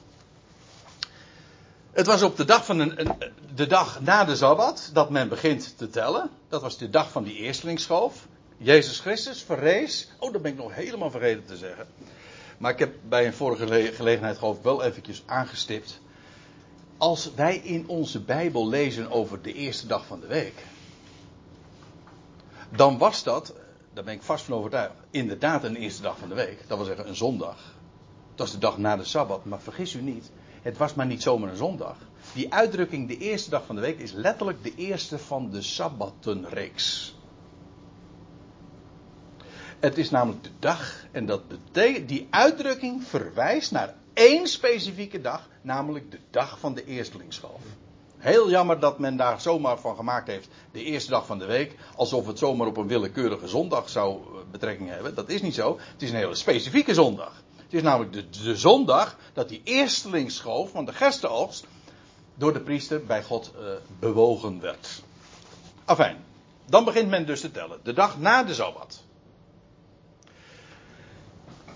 Het was op de dag, van een, de dag na de Sabbat dat men begint te tellen. Dat was de dag van die eerstelingsschoof. Jezus Christus verrees. Oh, dat ben ik nog helemaal vergeten te zeggen. Maar ik heb bij een vorige gelegenheid geloof ik wel eventjes aangestipt. Als wij in onze Bijbel lezen over de eerste dag van de week. Dan was dat, daar ben ik vast van overtuigd, inderdaad een eerste dag van de week. Dat wil zeggen een zondag. Dat is de dag na de Sabbat. Maar vergis u niet, het was maar niet zomaar een zondag. Die uitdrukking de eerste dag van de week is letterlijk de eerste van de Sabbatenreeks. Het is namelijk de dag, en dat die uitdrukking verwijst naar één specifieke dag, namelijk de dag van de eerstelingsschoof. Heel jammer dat men daar zomaar van gemaakt heeft de eerste dag van de week, alsof het zomaar op een willekeurige zondag zou eh, betrekking hebben. Dat is niet zo. Het is een hele specifieke zondag. Het is namelijk de, de zondag dat die eerstelingsschoof van de gerstenoogst door de priester bij God uh, bewogen werd. Afijn, dan begint men dus te tellen. De dag na de Sabbat.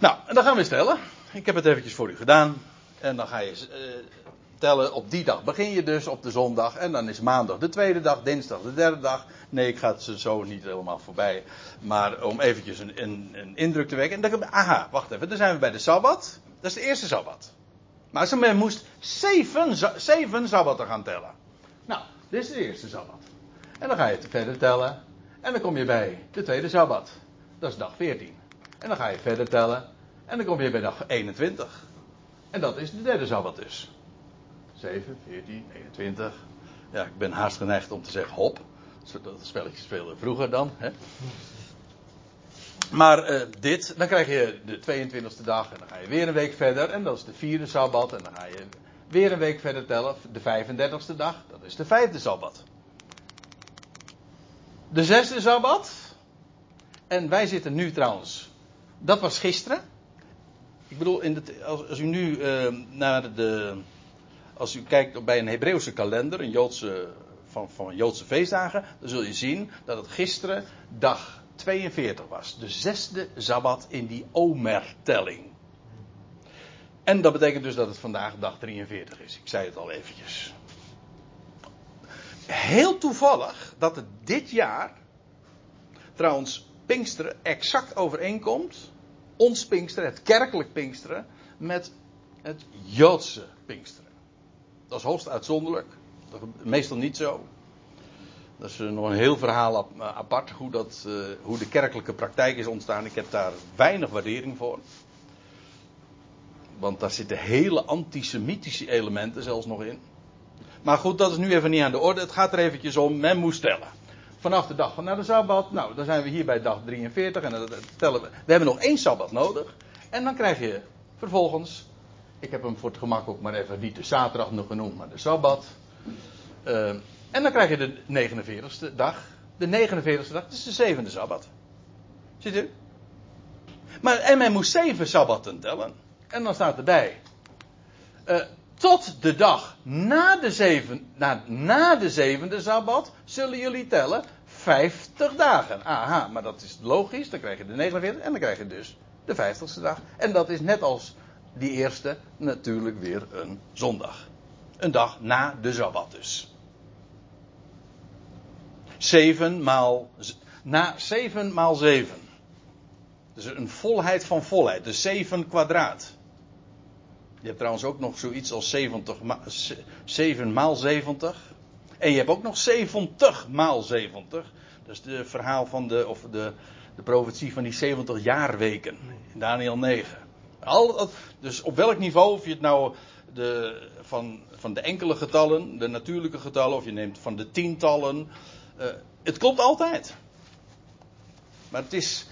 Nou, en dan gaan we stellen. Ik heb het eventjes voor u gedaan. En dan ga je uh, tellen op die dag. Begin je dus op de zondag. En dan is maandag de tweede dag, dinsdag de derde dag. Nee, ik ga het zo niet helemaal voorbij. Maar om eventjes een, een, een indruk te wekken. En dan, aha, wacht even. Dan zijn we bij de Sabbat. Dat is de eerste Sabbat. Maar ze men moest zeven, zeven Sabbatten gaan tellen. Nou, dit is de eerste Sabbat. En dan ga je verder tellen. En dan kom je bij de tweede Sabbat. Dat is dag 14. En dan ga je verder tellen. En dan kom je bij dag 21. En dat is de derde Sabbat dus. 7, 14, 21. Ja, ik ben haast geneigd om te zeggen hop. Dat spelletje spelen vroeger dan. Hè? Maar uh, dit, dan krijg je de 22e dag en dan ga je weer een week verder. En dat is de vierde Sabbat. En dan ga je weer een week verder tellen. De 35e dag, dat is de vijfde Sabbat. De zesde Sabbat. En wij zitten nu trouwens dat was gisteren. Ik bedoel, in de, als, als, u nu uh, naar de. Als u kijkt bij een Hebreeuwse kalender, een Joodse, van, van Joodse feestdagen, dan zul je zien dat het gisteren dag 42 was. De zesde zabbat in die Omer-telling. En dat betekent dus dat het vandaag dag 43 is. Ik zei het al eventjes. Heel toevallig dat het dit jaar, trouwens Pinksteren, exact overeenkomt ons het kerkelijk Pinksteren, met het Joodse Pinksteren. Dat is hoogst uitzonderlijk. Dat meestal niet zo. Dat is nog een heel verhaal eh, apart, hoe, dat, uh, hoe de kerkelijke praktijk is ontstaan. Ik heb daar weinig waardering voor. Want daar zitten hele antisemitische elementen zelfs nog in. Maar goed, dat is nu even niet aan de orde. Het gaat er eventjes om, men moest tellen vanaf de dag van naar de Sabbat. Nou, dan zijn we hier bij dag 43 en dan tellen we. We hebben nog één Sabbat nodig. En dan krijg je vervolgens, ik heb hem voor het gemak ook maar even niet de zaterdag nog genoemd, maar de Sabbat. Uh, en dan krijg je de 49ste dag. De 49ste dag, dat is de zevende Sabbat. Ziet u? Maar, en men moest zeven Sabbatten tellen. En dan staat erbij. Uh, tot de dag na de, zeven, na, na de zevende Sabbat zullen jullie tellen 50 dagen. Aha, maar dat is logisch. Dan krijg je de 49 en dan krijg je dus de 50ste dag. En dat is net als die eerste natuurlijk weer een zondag. Een dag na de Sabbat dus. 7 maal, na 7 maal 7. Dus een volheid van volheid. Dus 7 kwadraat. Je hebt trouwens ook nog zoiets als 70 7 maal 70. En je hebt ook nog 70 maal 70. Dat is het verhaal van de, of de, de profetie van die 70 jaarweken. In Daniel 9. Al, dus op welk niveau, of je het nou de, van, van de enkele getallen, de natuurlijke getallen, of je neemt van de tientallen. Uh, het klopt altijd. Maar het is,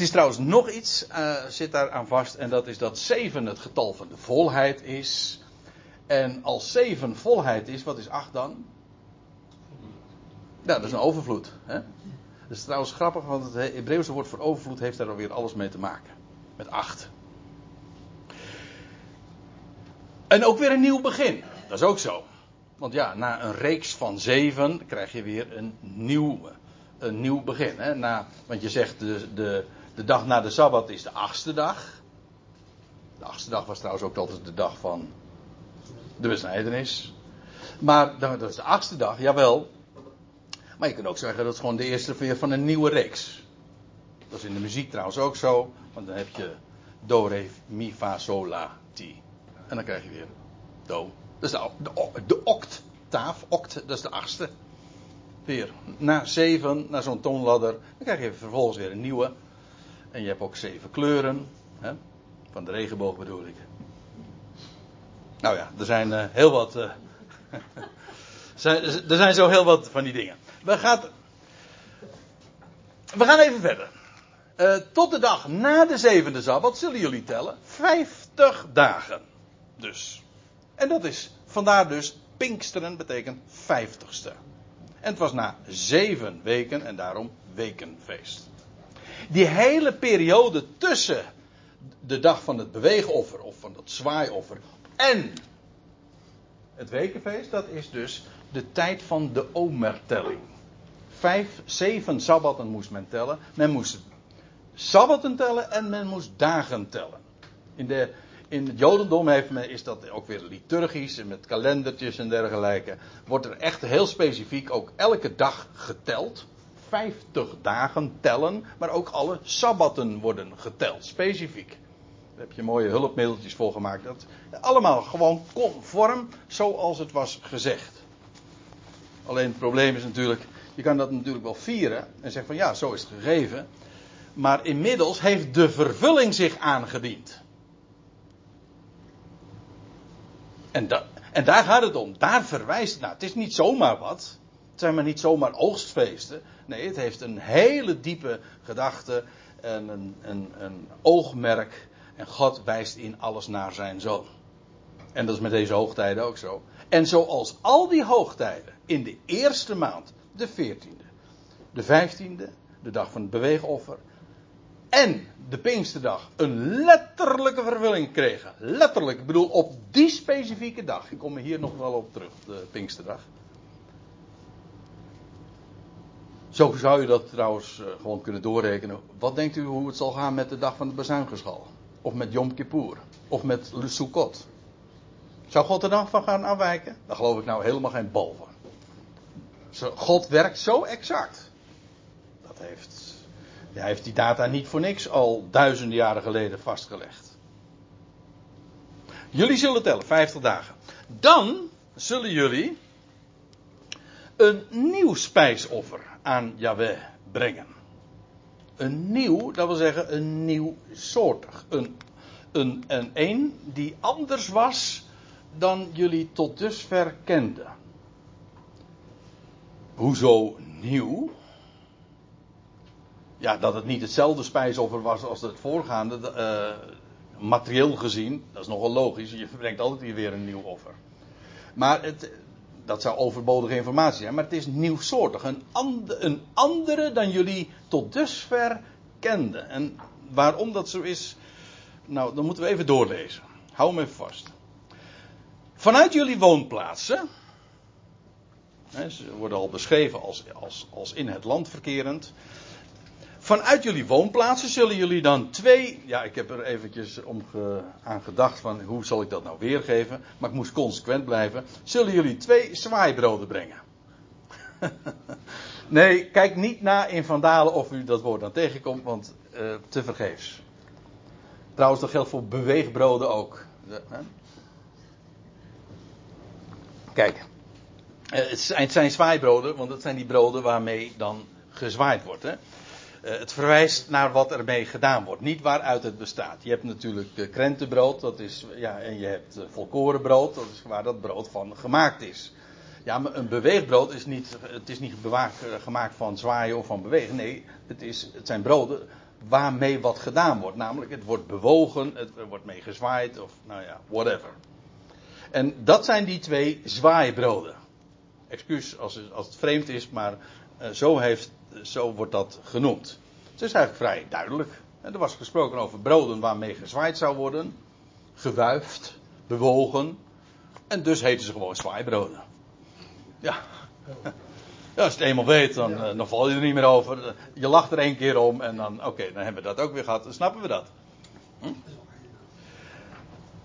het is trouwens nog iets, uh, zit daar aan vast, en dat is dat 7 het getal van de volheid is. En als 7 volheid is, wat is 8 dan? Ja, dat is een overvloed. Hè? Dat is trouwens grappig, want het Hebreeuwse woord voor overvloed heeft daar alweer alles mee te maken. Met 8. En ook weer een nieuw begin. Dat is ook zo. Want ja, na een reeks van 7 krijg je weer een nieuw, een nieuw begin. Hè? Na, want je zegt de, de, de dag na de Sabbat is de achtste dag. achtste dag was trouwens ook altijd de dag van de besnijdenis. Maar dat is de achtste dag, jawel. Maar je kunt ook zeggen dat het gewoon de eerste weer van een nieuwe reeks. Dat is in de muziek trouwens ook zo. Want dan heb je do, re, mi, fa, sol, la, ti. En dan krijg je weer do. Dat is de, de, de octaaf. Oct, dat is de achtste. Weer na zeven, naar zo'n toonladder. Dan krijg je vervolgens weer een nieuwe. En je hebt ook zeven kleuren. Hè? Van de regenboog bedoel ik. Nou ja, er zijn uh, heel wat. Zijn, er zijn zo heel wat van die dingen. We gaan, we gaan even verder. Uh, tot de dag na de zevende sabbat zullen jullie tellen. Vijftig dagen. Dus. En dat is vandaar dus Pinksteren betekent vijftigste. En het was na zeven weken en daarom wekenfeest. Die hele periode tussen de dag van het beweegoffer of van het zwaaioffer en het wekenfeest, dat is dus de tijd van de omertelling. Vijf, zeven sabbatten moest men tellen. Men moest sabbatten tellen en men moest dagen tellen. In, de, in het Jodendom heeft men, is dat ook weer liturgisch met kalendertjes en dergelijke. Wordt er echt heel specifiek ook elke dag geteld. 50 dagen tellen, maar ook alle sabbatten worden geteld, specifiek. Daar heb je mooie hulpmiddeltjes voor gemaakt. Dat, allemaal gewoon conform zoals het was gezegd. Alleen het probleem is natuurlijk, je kan dat natuurlijk wel vieren en zeggen van ja, zo is het gegeven. Maar inmiddels heeft de vervulling zich aangediend. En, en daar gaat het om. Daar verwijst nou, het is niet zomaar wat. Zijn maar niet zomaar oogstfeesten. Nee, het heeft een hele diepe gedachte en een, een, een oogmerk. En God wijst in alles naar zijn zoon. En dat is met deze hoogtijden ook zo. En zoals al die hoogtijden in de eerste maand, de 14e, de 15e, de dag van het beweegoffer, en de Pinksterdag een letterlijke vervulling kregen. Letterlijk, ik bedoel op die specifieke dag. Ik kom er hier nog wel op terug, de Pinksterdag. Zo zou je dat trouwens uh, gewoon kunnen doorrekenen. Wat denkt u hoe het zal gaan met de dag van de bezuingeschal? Of met Yom Kippur? Of met Sukkot? Zou God er dan van gaan afwijken? Daar geloof ik nou helemaal geen bal van. God werkt zo exact. Dat heeft, hij heeft die data niet voor niks al duizenden jaren geleden vastgelegd. Jullie zullen tellen, 50 dagen. Dan zullen jullie een nieuw spijsoffer aan Yahweh brengen. Een nieuw, dat wil zeggen een nieuw soortig. Een, een, een, een die anders was dan jullie tot dusver kenden. Hoezo nieuw? Ja, dat het niet hetzelfde spijsoffer was als het voorgaande, uh, materieel gezien, dat is nogal logisch. Je brengt altijd weer een nieuw offer. Maar het, dat zou overbodige informatie zijn, maar het is nieuwsoortig. Een, een andere dan jullie tot dusver kenden. En waarom dat zo is, nou, dan moeten we even doorlezen. Hou me even vast. Vanuit jullie woonplaatsen, hè, ze worden al beschreven als, als, als in het land verkerend. Vanuit jullie woonplaatsen zullen jullie dan twee. Ja, ik heb er eventjes om aan gedacht van hoe zal ik dat nou weergeven. Maar ik moest consequent blijven. Zullen jullie twee zwaaibroden brengen? nee, kijk niet na in Vandalen of u dat woord dan tegenkomt, want uh, te. Trouwens, dat geldt voor beweegbroden ook. Kijk, zijn, het zijn zwaaibroden, want dat zijn die broden waarmee dan gezwaaid wordt. Hè? Uh, het verwijst naar wat ermee gedaan wordt, niet waaruit het bestaat. Je hebt natuurlijk uh, krentenbrood, dat is, ja, en je hebt uh, volkorenbrood, dat is waar dat brood van gemaakt is. Ja, maar een beweegbrood is niet, het is niet bewaakt, gemaakt van zwaaien of van bewegen. Nee, het, is, het zijn broden waarmee wat gedaan wordt. Namelijk, het wordt bewogen, het wordt mee gezwaaid of nou ja, whatever. En dat zijn die twee zwaaibroden. Excuus als, als het vreemd is, maar zo heeft zo wordt dat genoemd. Het is eigenlijk vrij duidelijk. Er was gesproken over broden waarmee gezwaaid zou worden, gewuifd, bewogen. En dus heten ze gewoon zwaaibroden. Ja. ja als je het eenmaal weet, dan, ja. Eh, dan val je er niet meer over. Je lacht er één keer om en dan, oké, dan hebben we dat ook weer gehad. Dan snappen we dat. Hm?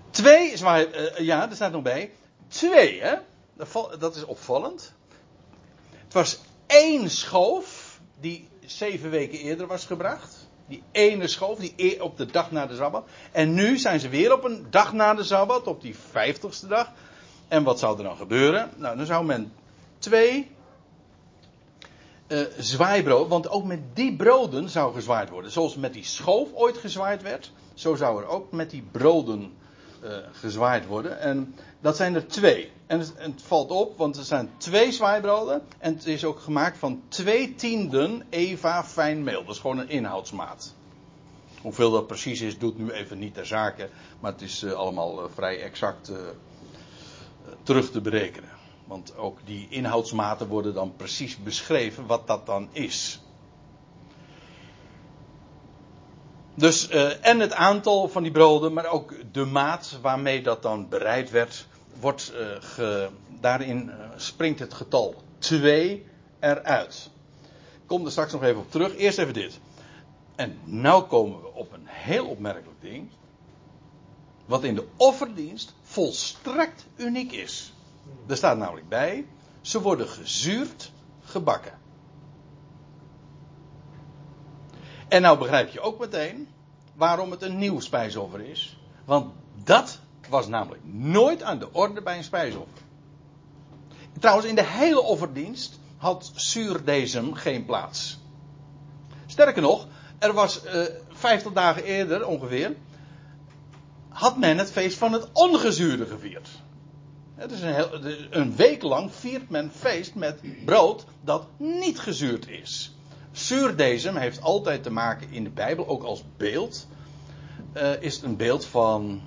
Twee zwaai, uh, ja, er staat nog bij. Twee, hè? Dat is opvallend. Het was één schoof die zeven weken eerder was gebracht. Die ene schoof, die e- op de dag na de Sabbat. En nu zijn ze weer op een dag na de Sabbat, op die vijftigste dag. En wat zou er dan gebeuren? Nou, dan zou men twee uh, want ook met die broden zou gezwaaid worden. Zoals met die schoof ooit gezwaaid werd, zo zou er ook met die broden uh, gezwaaid worden. En dat zijn er twee. En het, valt op, want er zijn twee zwaaibroden. En het is ook gemaakt van twee tienden Eva fijn meel. Dat is gewoon een inhoudsmaat. Hoeveel dat precies is, doet nu even niet ter zake. Maar het is uh, allemaal uh, vrij exact uh, terug te berekenen. Want ook die inhoudsmaten worden dan precies beschreven wat dat dan is. Dus, en het aantal van die broden, maar ook de maat waarmee dat dan bereid werd, wordt ge, daarin uh, springt het getal 2 eruit. Ik kom er straks nog even op terug. Eerst even dit. En nu komen we op een heel opmerkelijk ding. Wat in de offerdienst volstrekt uniek is. Er staat namelijk bij: ze worden gezuurd gebakken. En nou begrijp je ook meteen waarom het een nieuw spijsoffer is. Want dat was namelijk nooit aan de orde bij een spijsoffer. Trouwens, in de hele offerdienst had zuurdesem geen plaats. Sterker nog, er was uh, 50 dagen eerder ongeveer, had men het feest van het ongezuurde gevierd. Het is een, heel, een week lang viert men feest met brood dat niet gezuurd is. Zuurdesem heeft altijd te maken in de Bijbel, ook als beeld, uh, is het een beeld van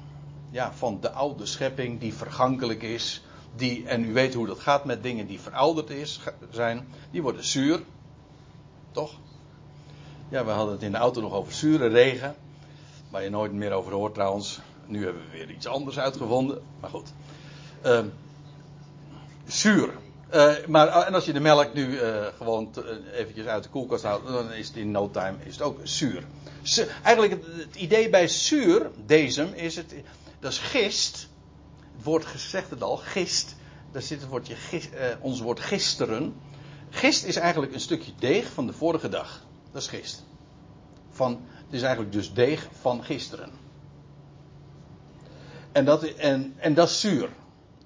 ja, van de oude schepping die vergankelijk is. Die, en u weet hoe dat gaat met dingen die verouderd is, zijn. Die worden zuur. Toch? Ja, we hadden het in de auto nog over zure regen. Waar je nooit meer over hoort trouwens. Nu hebben we weer iets anders uitgevonden. Maar goed. Uh, zuur. Uh, maar en als je de melk nu uh, gewoon te, eventjes uit de koelkast haalt, dan is het in no time is het ook zuur. Eigenlijk het, het, idee bij zuur, deze, is het, dat is gist. Het woord zegt het al, gist. Daar zit het woordje gist, uh, ons woord gisteren. Gist is eigenlijk een stukje deeg van de vorige dag. Dat is gist. Van, het is eigenlijk dus deeg van gisteren. En dat, en, en dat is zuur.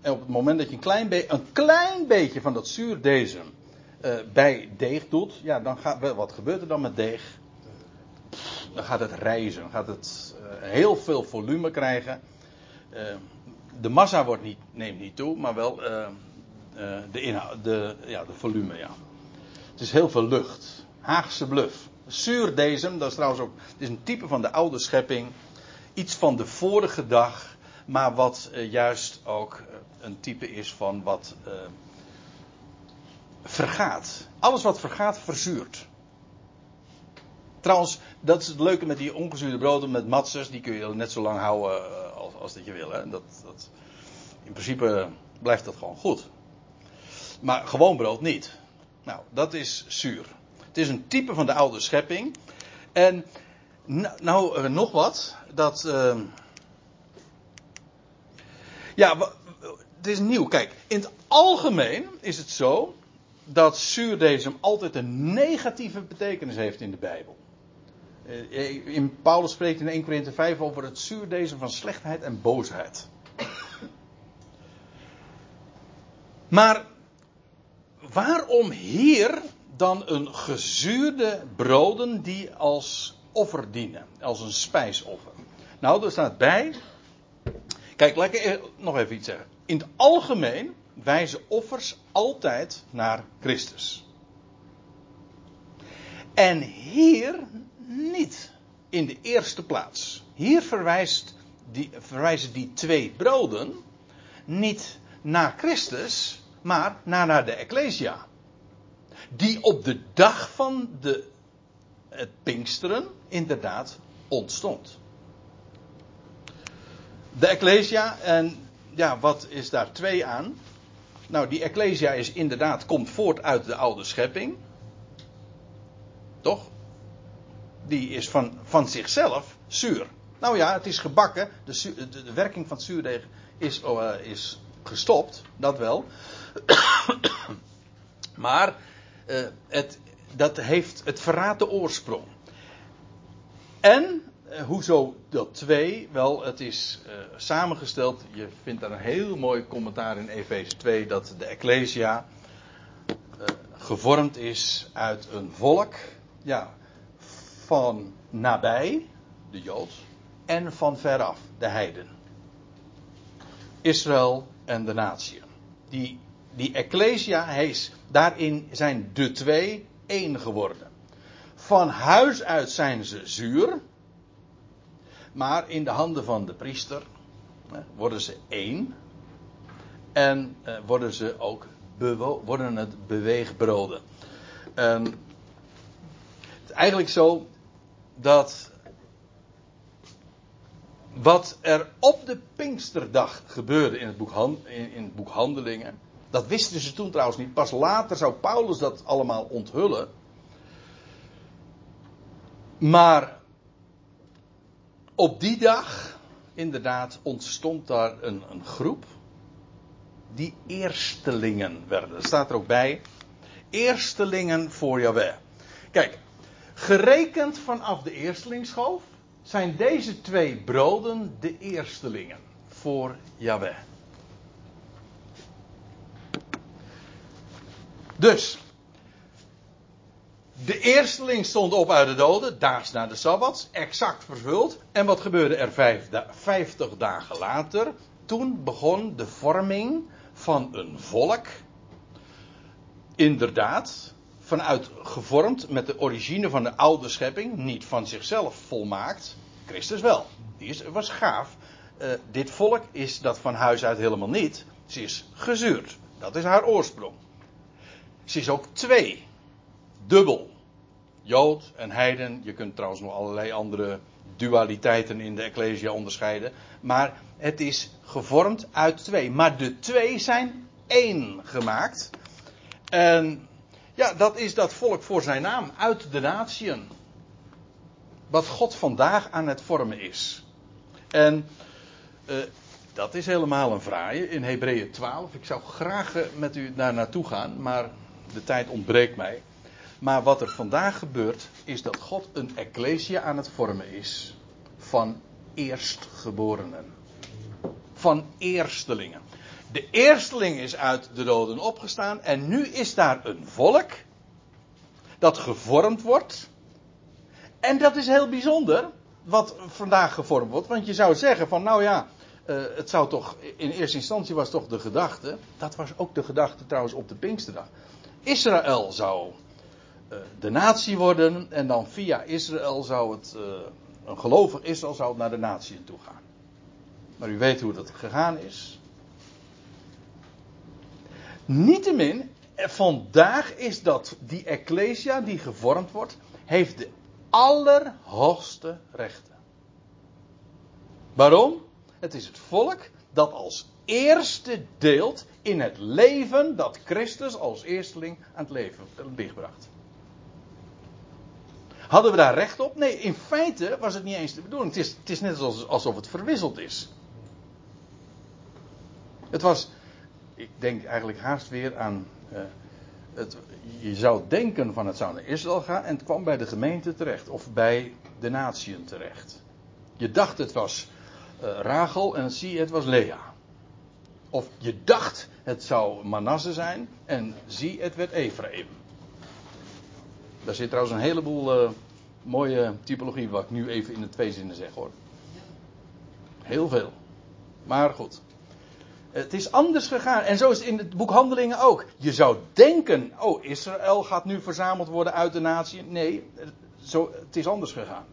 En op het moment dat je een klein, een klein beetje van dat zuurdesem uh, bij deeg doet, ja, dan gaat, wat gebeurt er dan met deeg? Dan gaat het rijzen, gaat het uh, heel veel volume krijgen. Uh, de massa wordt niet, neemt niet toe, maar wel uh, uh, de, inhoud, de, ja, de volume. Ja. Het is heel veel lucht. Haagse bluf. Zuurdesem, dat is trouwens ook het is een type van de oude schepping. Iets van de vorige dag, maar wat juist ook een type is van wat vergaat. Alles wat vergaat, verzuurt. Trouwens, dat is het leuke met die ongezuurde broden met matzes. Die kun je net zo lang houden als, als dat je wil. Hè. Dat, dat, in principe blijft dat gewoon goed. Maar gewoon brood niet. Nou, dat is zuur. Het is een type van de oude schepping. En nou, nog wat. Dat. Uh, ja, het is nieuw. Kijk, in het algemeen is het zo dat zuurdesem altijd een negatieve betekenis heeft in de Bijbel. In Paulus spreekt in 1 Korinthe 5 over het zuurdesem van slechtheid en boosheid. Maar waarom hier dan een gezuurde broden die als offer dienen, als een spijsoffer? Nou, er staat bij. Kijk, laat ik nog even iets zeggen. In het algemeen wijzen offers altijd naar Christus. En hier niet in de eerste plaats. Hier verwijst die, verwijzen die twee broden niet naar Christus, maar naar, naar de Ecclesia. Die op de dag van de, het Pinksteren inderdaad ontstond. De Ecclesia, en ja, wat is daar twee aan? Nou, die Ecclesia is inderdaad, komt voort uit de oude schepping. Toch? Die is van, van zichzelf zuur. Nou ja, het is gebakken. De, de, werking van het zuurdeeg is, uh, is gestopt. Dat wel. maar uh, het, dat heeft, het verraadt de oorsprong. En, uh, hoezo dat twee? Wel, het is samengesteld. Je vindt daar een heel mooi commentaar in Efeze 2. Dat de Ecclesia gevormd is uit een volk. Ja, van nabij, de Jood, en van veraf, de heiden. Israël en de natie. Die, die Ecclesia, is, daarin zijn de twee één geworden. Van huis uit zijn ze zuur, maar in de handen van de priester worden ze één. En eh, worden ze ook worden het beweegbroden. Het is eigenlijk zo dat wat er op de Pinksterdag gebeurde in het, boek, in, Handelingen. Dat wisten ze toen trouwens niet. Pas later zou Paulus dat allemaal onthullen. Maar op die dag, inderdaad, ontstond daar een, een groep. Die eerstelingen werden. Dat staat er ook bij. Eerstelingen voor Jahweh. Kijk, gerekend vanaf de eerstelingsschoof zijn deze twee broden de eerstelingen voor Yahweh. Dus, de eersteling stond op uit de doden, daags na de Sabbat, exact vervuld. En wat gebeurde er vijftig dagen later? Toen begon de vorming van een volk. Inderdaad, vanuit gevormd met de origine van de oude schepping, niet van zichzelf volmaakt. Christus wel. Die is, was gaaf. Uh, dit volk is dat van huis uit helemaal niet. Ze is gezuurd. Dat is haar oorsprong. Ze is ook twee. Dubbel. Jood en heiden. Je kunt trouwens nog allerlei andere dualiteiten in de Ecclesia onderscheiden. Maar het is gevormd uit twee. Maar de twee zijn één gemaakt. En ja, dat is dat volk voor zijn naam, uit de natieën. Wat God vandaag aan het vormen is. En uh, dat is helemaal een fraaie in Hebreeën 12. Ik zou graag eh, met u daar naartoe gaan, maar de tijd ontbreekt mij. Maar wat er vandaag gebeurt, is dat God een ecclesia aan het vormen is. Van eerstgeborenen. Van eerstelingen. De eersteling is uit de doden opgestaan en nu is daar een volk dat gevormd wordt. En dat is heel bijzonder wat vandaag gevormd wordt, want je zou zeggen van nou ja, uh, het zou toch in eerste instantie was toch de gedachte, dat was ook de gedachte trouwens op de Pinksterdag. Israël zou uh, de natie worden en dan via Israël zou het, uh, een gelovig Israël zou naar de natie toe gaan. Maar u weet hoe dat gegaan is. Niettemin, vandaag is dat die Ecclesia die gevormd wordt, heeft de allerhoogste rechten. Waarom? Het is het volk dat als eerste deelt in het leven dat Christus als eersteling aan het leven licht bracht. Hadden we daar recht op? Nee, in feite was het niet eens de bedoeling. Het is, het is net alsof het verwisseld is. Het was, ik denk eigenlijk haast weer aan. Uh, het, je zou denken van het zou naar Israël gaan en het kwam bij de gemeente terecht. Of bij de natieën terecht. Je dacht het was uh, Rachel en zie het was Lea. Of je dacht het zou Manasse zijn en zie het werd Ephraim. Daar zit trouwens een heleboel uh, mooie typologie wat ik nu even in de twee zinnen zeg hoor. Heel veel. Maar goed. Het is anders gegaan. En zo is het in het boek Handelingen ook. Je zou denken, oh, Israël gaat nu verzameld worden uit de natie. Nee, zo, het is anders gegaan.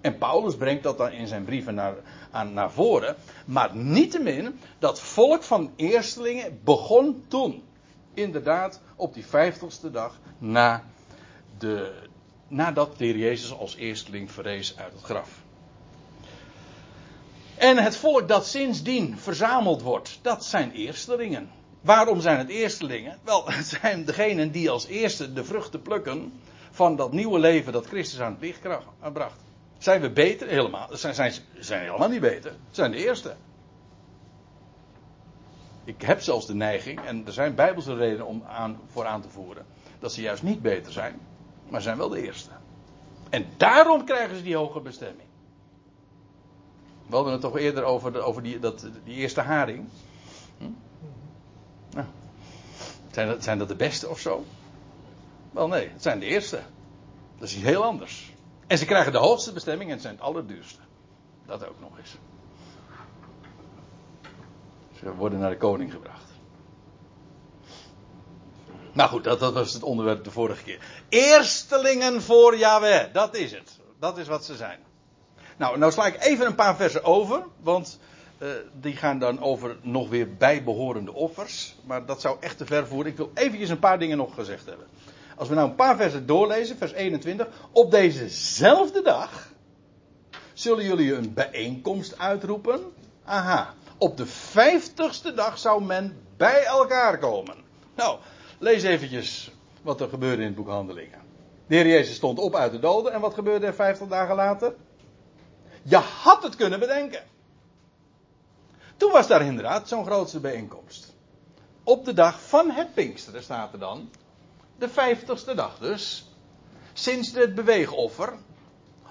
En Paulus brengt dat dan in zijn brieven naar, aan, naar voren. Maar niettemin, dat volk van eerstelingen begon toen. Inderdaad, op die vijftigste dag na de, nadat de Heer Jezus als eersteling verrees uit het graf. En het volk dat sindsdien verzameld wordt, dat zijn eerstelingen. Waarom zijn het eerstelingen? Wel, het zijn degenen die als eerste de vruchten plukken van dat nieuwe leven dat Christus aan het licht bracht. Zijn we beter? Helemaal. Zijn, zijn, helemaal niet beter. Zijn de eerste. Ik heb zelfs de neiging, en er zijn bijbelse redenen om aan, voor aan te voeren, dat ze juist niet beter zijn, maar zijn wel de eerste. En daarom krijgen ze die hoge bestemming. We hadden het toch eerder over, de, over die, dat, die eerste haring. Hm? Nou, zijn, dat, zijn dat de beste of zo? Wel nee, het zijn de eerste. Dat is iets heel anders. En ze krijgen de hoogste bestemming en het zijn het allerduurste. Dat ook nog eens. Ze worden naar de koning gebracht. Nou goed, dat, dat was het onderwerp de vorige keer. Eerstelingen voor Yahweh, dat is het. Dat is wat ze zijn. Nou, nou sla ik even een paar versen over, want uh, die gaan dan over nog weer bijbehorende offers. Maar dat zou echt te ver voeren. Ik wil eventjes een paar dingen nog gezegd hebben. Als we nou een paar versen doorlezen, vers 21. Op dezezelfde dag zullen jullie een bijeenkomst uitroepen. Aha, op de vijftigste dag zou men bij elkaar komen. Nou, lees eventjes wat er gebeurde in het boek Handelingen. De Heer Jezus stond op uit de doden en wat gebeurde er vijftig dagen later? Je had het kunnen bedenken. Toen was daar inderdaad zo'n grootste bijeenkomst. Op de dag van het Pinksteren staat er dan. De vijftigste dag dus. Sinds het beweegoffer.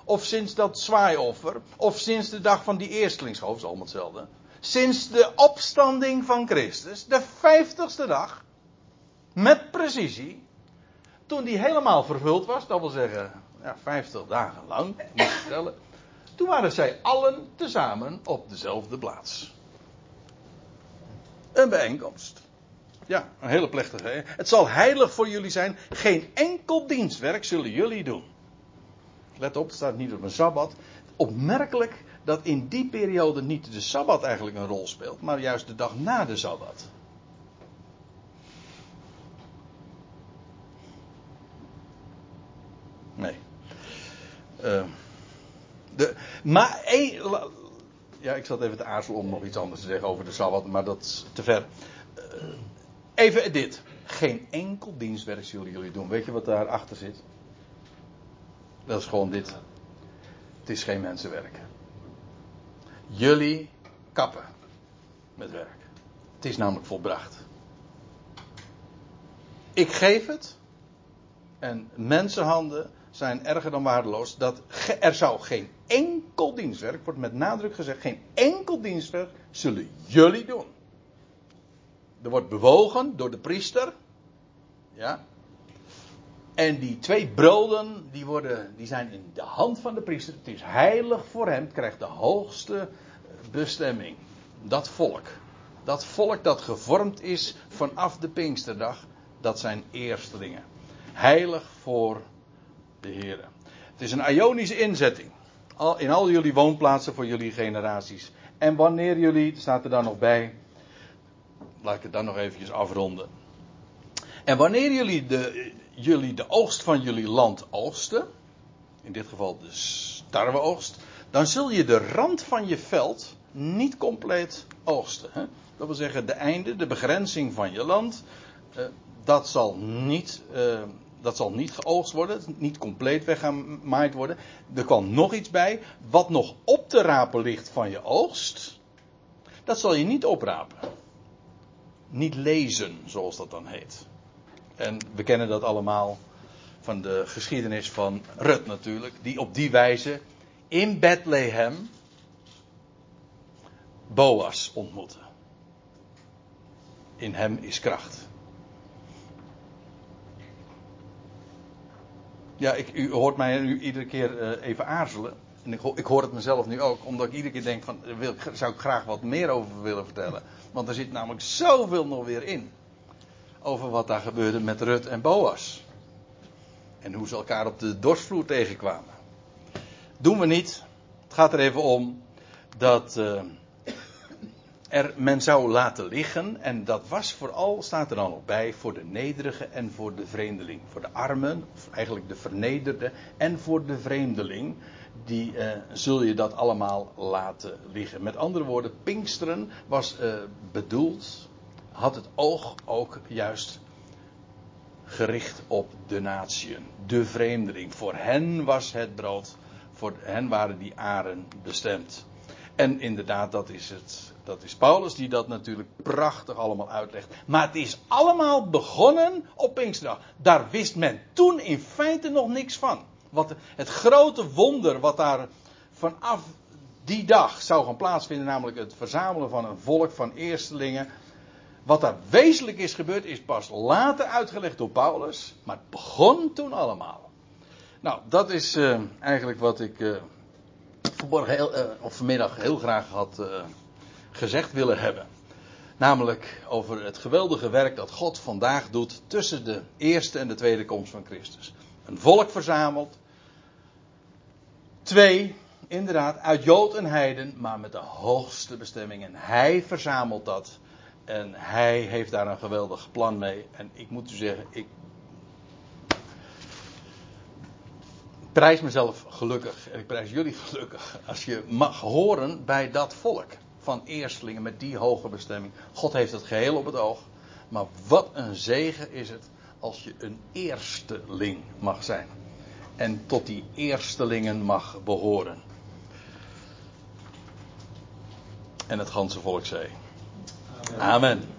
Of sinds dat zwaaioffer. Of sinds de dag van die eerstlingshoofd, is allemaal hetzelfde. Sinds de opstanding van Christus. De vijftigste dag. Met precisie. Toen die helemaal vervuld was. Dat wil zeggen, ja, vijftig dagen lang. Moet je stellen. Toen waren zij allen tezamen op dezelfde plaats. Een bijeenkomst. Ja, een hele plechtige. Het zal heilig voor jullie zijn. Geen enkel dienstwerk zullen jullie doen. Let op, het staat niet op een sabbat. Opmerkelijk dat in die periode niet de sabbat eigenlijk een rol speelt, maar juist de dag na de sabbat. Nee. Uh, de, maar ja, ik zat even te aarzelen om nog iets anders te zeggen over de Sabbat, maar dat is te ver. Uh, even dit. Geen enkel dienstwerk zullen jullie doen. Weet je wat daarachter zit? Dat is gewoon dit. Het is geen mensenwerk. Jullie kappen met werk. Het is namelijk volbracht. Ik geef het. En mensenhanden zijn erger dan waardeloos. Dat er zou geen enkel dienstwerk, wordt met nadruk gezegd, geen enkel dienstwerk zullen jullie doen. Er wordt bewogen door de priester. Ja. En die twee broden, die, worden, die zijn in de hand van de priester. Het is heilig voor hem. Krijgt de hoogste bestemming. Dat volk. Dat volk dat gevormd is vanaf de Pinksterdag. Dat zijn eerstelingen. Heilig voor de. Het is een Ionische inzetting. In al jullie woonplaatsen voor jullie generaties. En wanneer jullie, staat er dan nog bij. Laat ik het dan nog eventjes afronden. En wanneer jullie de, jullie de oogst van jullie land oogsten. In dit geval de starweoogst. Dan zul je de rand van je veld niet compleet oogsten. Hè? Dat wil zeggen, de einde, de begrenzing van je land. Eh, dat zal niet. Eh, dat zal niet geoogst worden, niet compleet weggemaaid worden. Er kwam nog iets bij, wat nog op te rapen ligt van je oogst, dat zal je niet oprapen. Niet lezen, zoals dat dan heet. En we kennen dat allemaal van de geschiedenis van Rut natuurlijk, die op die wijze in Bethlehem Boas ontmoette. In hem is kracht. Ja, ik, u hoort mij nu iedere keer uh, even aarzelen. En ik, ik, hoor het mezelf nu ook, omdat ik iedere keer denk van, daar wil, zou ik graag wat meer over willen vertellen. Want er zit namelijk zoveel nog weer in. Over wat daar gebeurde met Rut en Boas. En hoe ze elkaar op de dorsvloer tegenkwamen. Doen we niet. Het gaat er even om dat... Uh, er men zou laten liggen. En dat was vooral, staat er dan nog bij, voor de nederige en voor de vreemdeling. Voor de armen, of eigenlijk de vernederde, en voor de vreemdeling. Die eh, zul je dat allemaal laten liggen. Met andere woorden, Pinksteren was eh, bedoeld, had het oog ook juist gericht op de natieën. De vreemdeling. Voor hen was het brood voor hen waren die aren bestemd. En inderdaad, dat is het. Dat is Paulus die dat natuurlijk prachtig allemaal uitlegt. Maar het is allemaal begonnen op Pinksterdag. Daar wist men toen in feite nog niks van. Wat het grote wonder wat daar vanaf die dag zou gaan plaatsvinden, namelijk het verzamelen van een volk van eerstelingen. Wat daar wezenlijk is gebeurd, is pas later uitgelegd door Paulus. Maar het begon toen allemaal. Nou, dat is uh, eigenlijk wat ik uh, vanmorgen heel, uh, of vanmiddag heel graag had gezegd willen hebben. Namelijk over het geweldige werk dat God vandaag doet tussen de eerste en de tweede komst van Christus. Een volk verzameld. Twee, inderdaad, uit Jood en Heiden, maar met de hoogste bestemming. En hij verzamelt dat. En hij heeft daar een geweldig plan mee. En ik moet u zeggen, ik prijs mezelf gelukkig. En ik prijs jullie gelukkig. Als je mag horen bij dat volk van eerstelingen met die hoge bestemming. God heeft het geheel op het oog. Maar wat een zegen is het als je een eersteling mag zijn. En tot die eerstelingen mag behoren. En het ganse volk zei. Amen.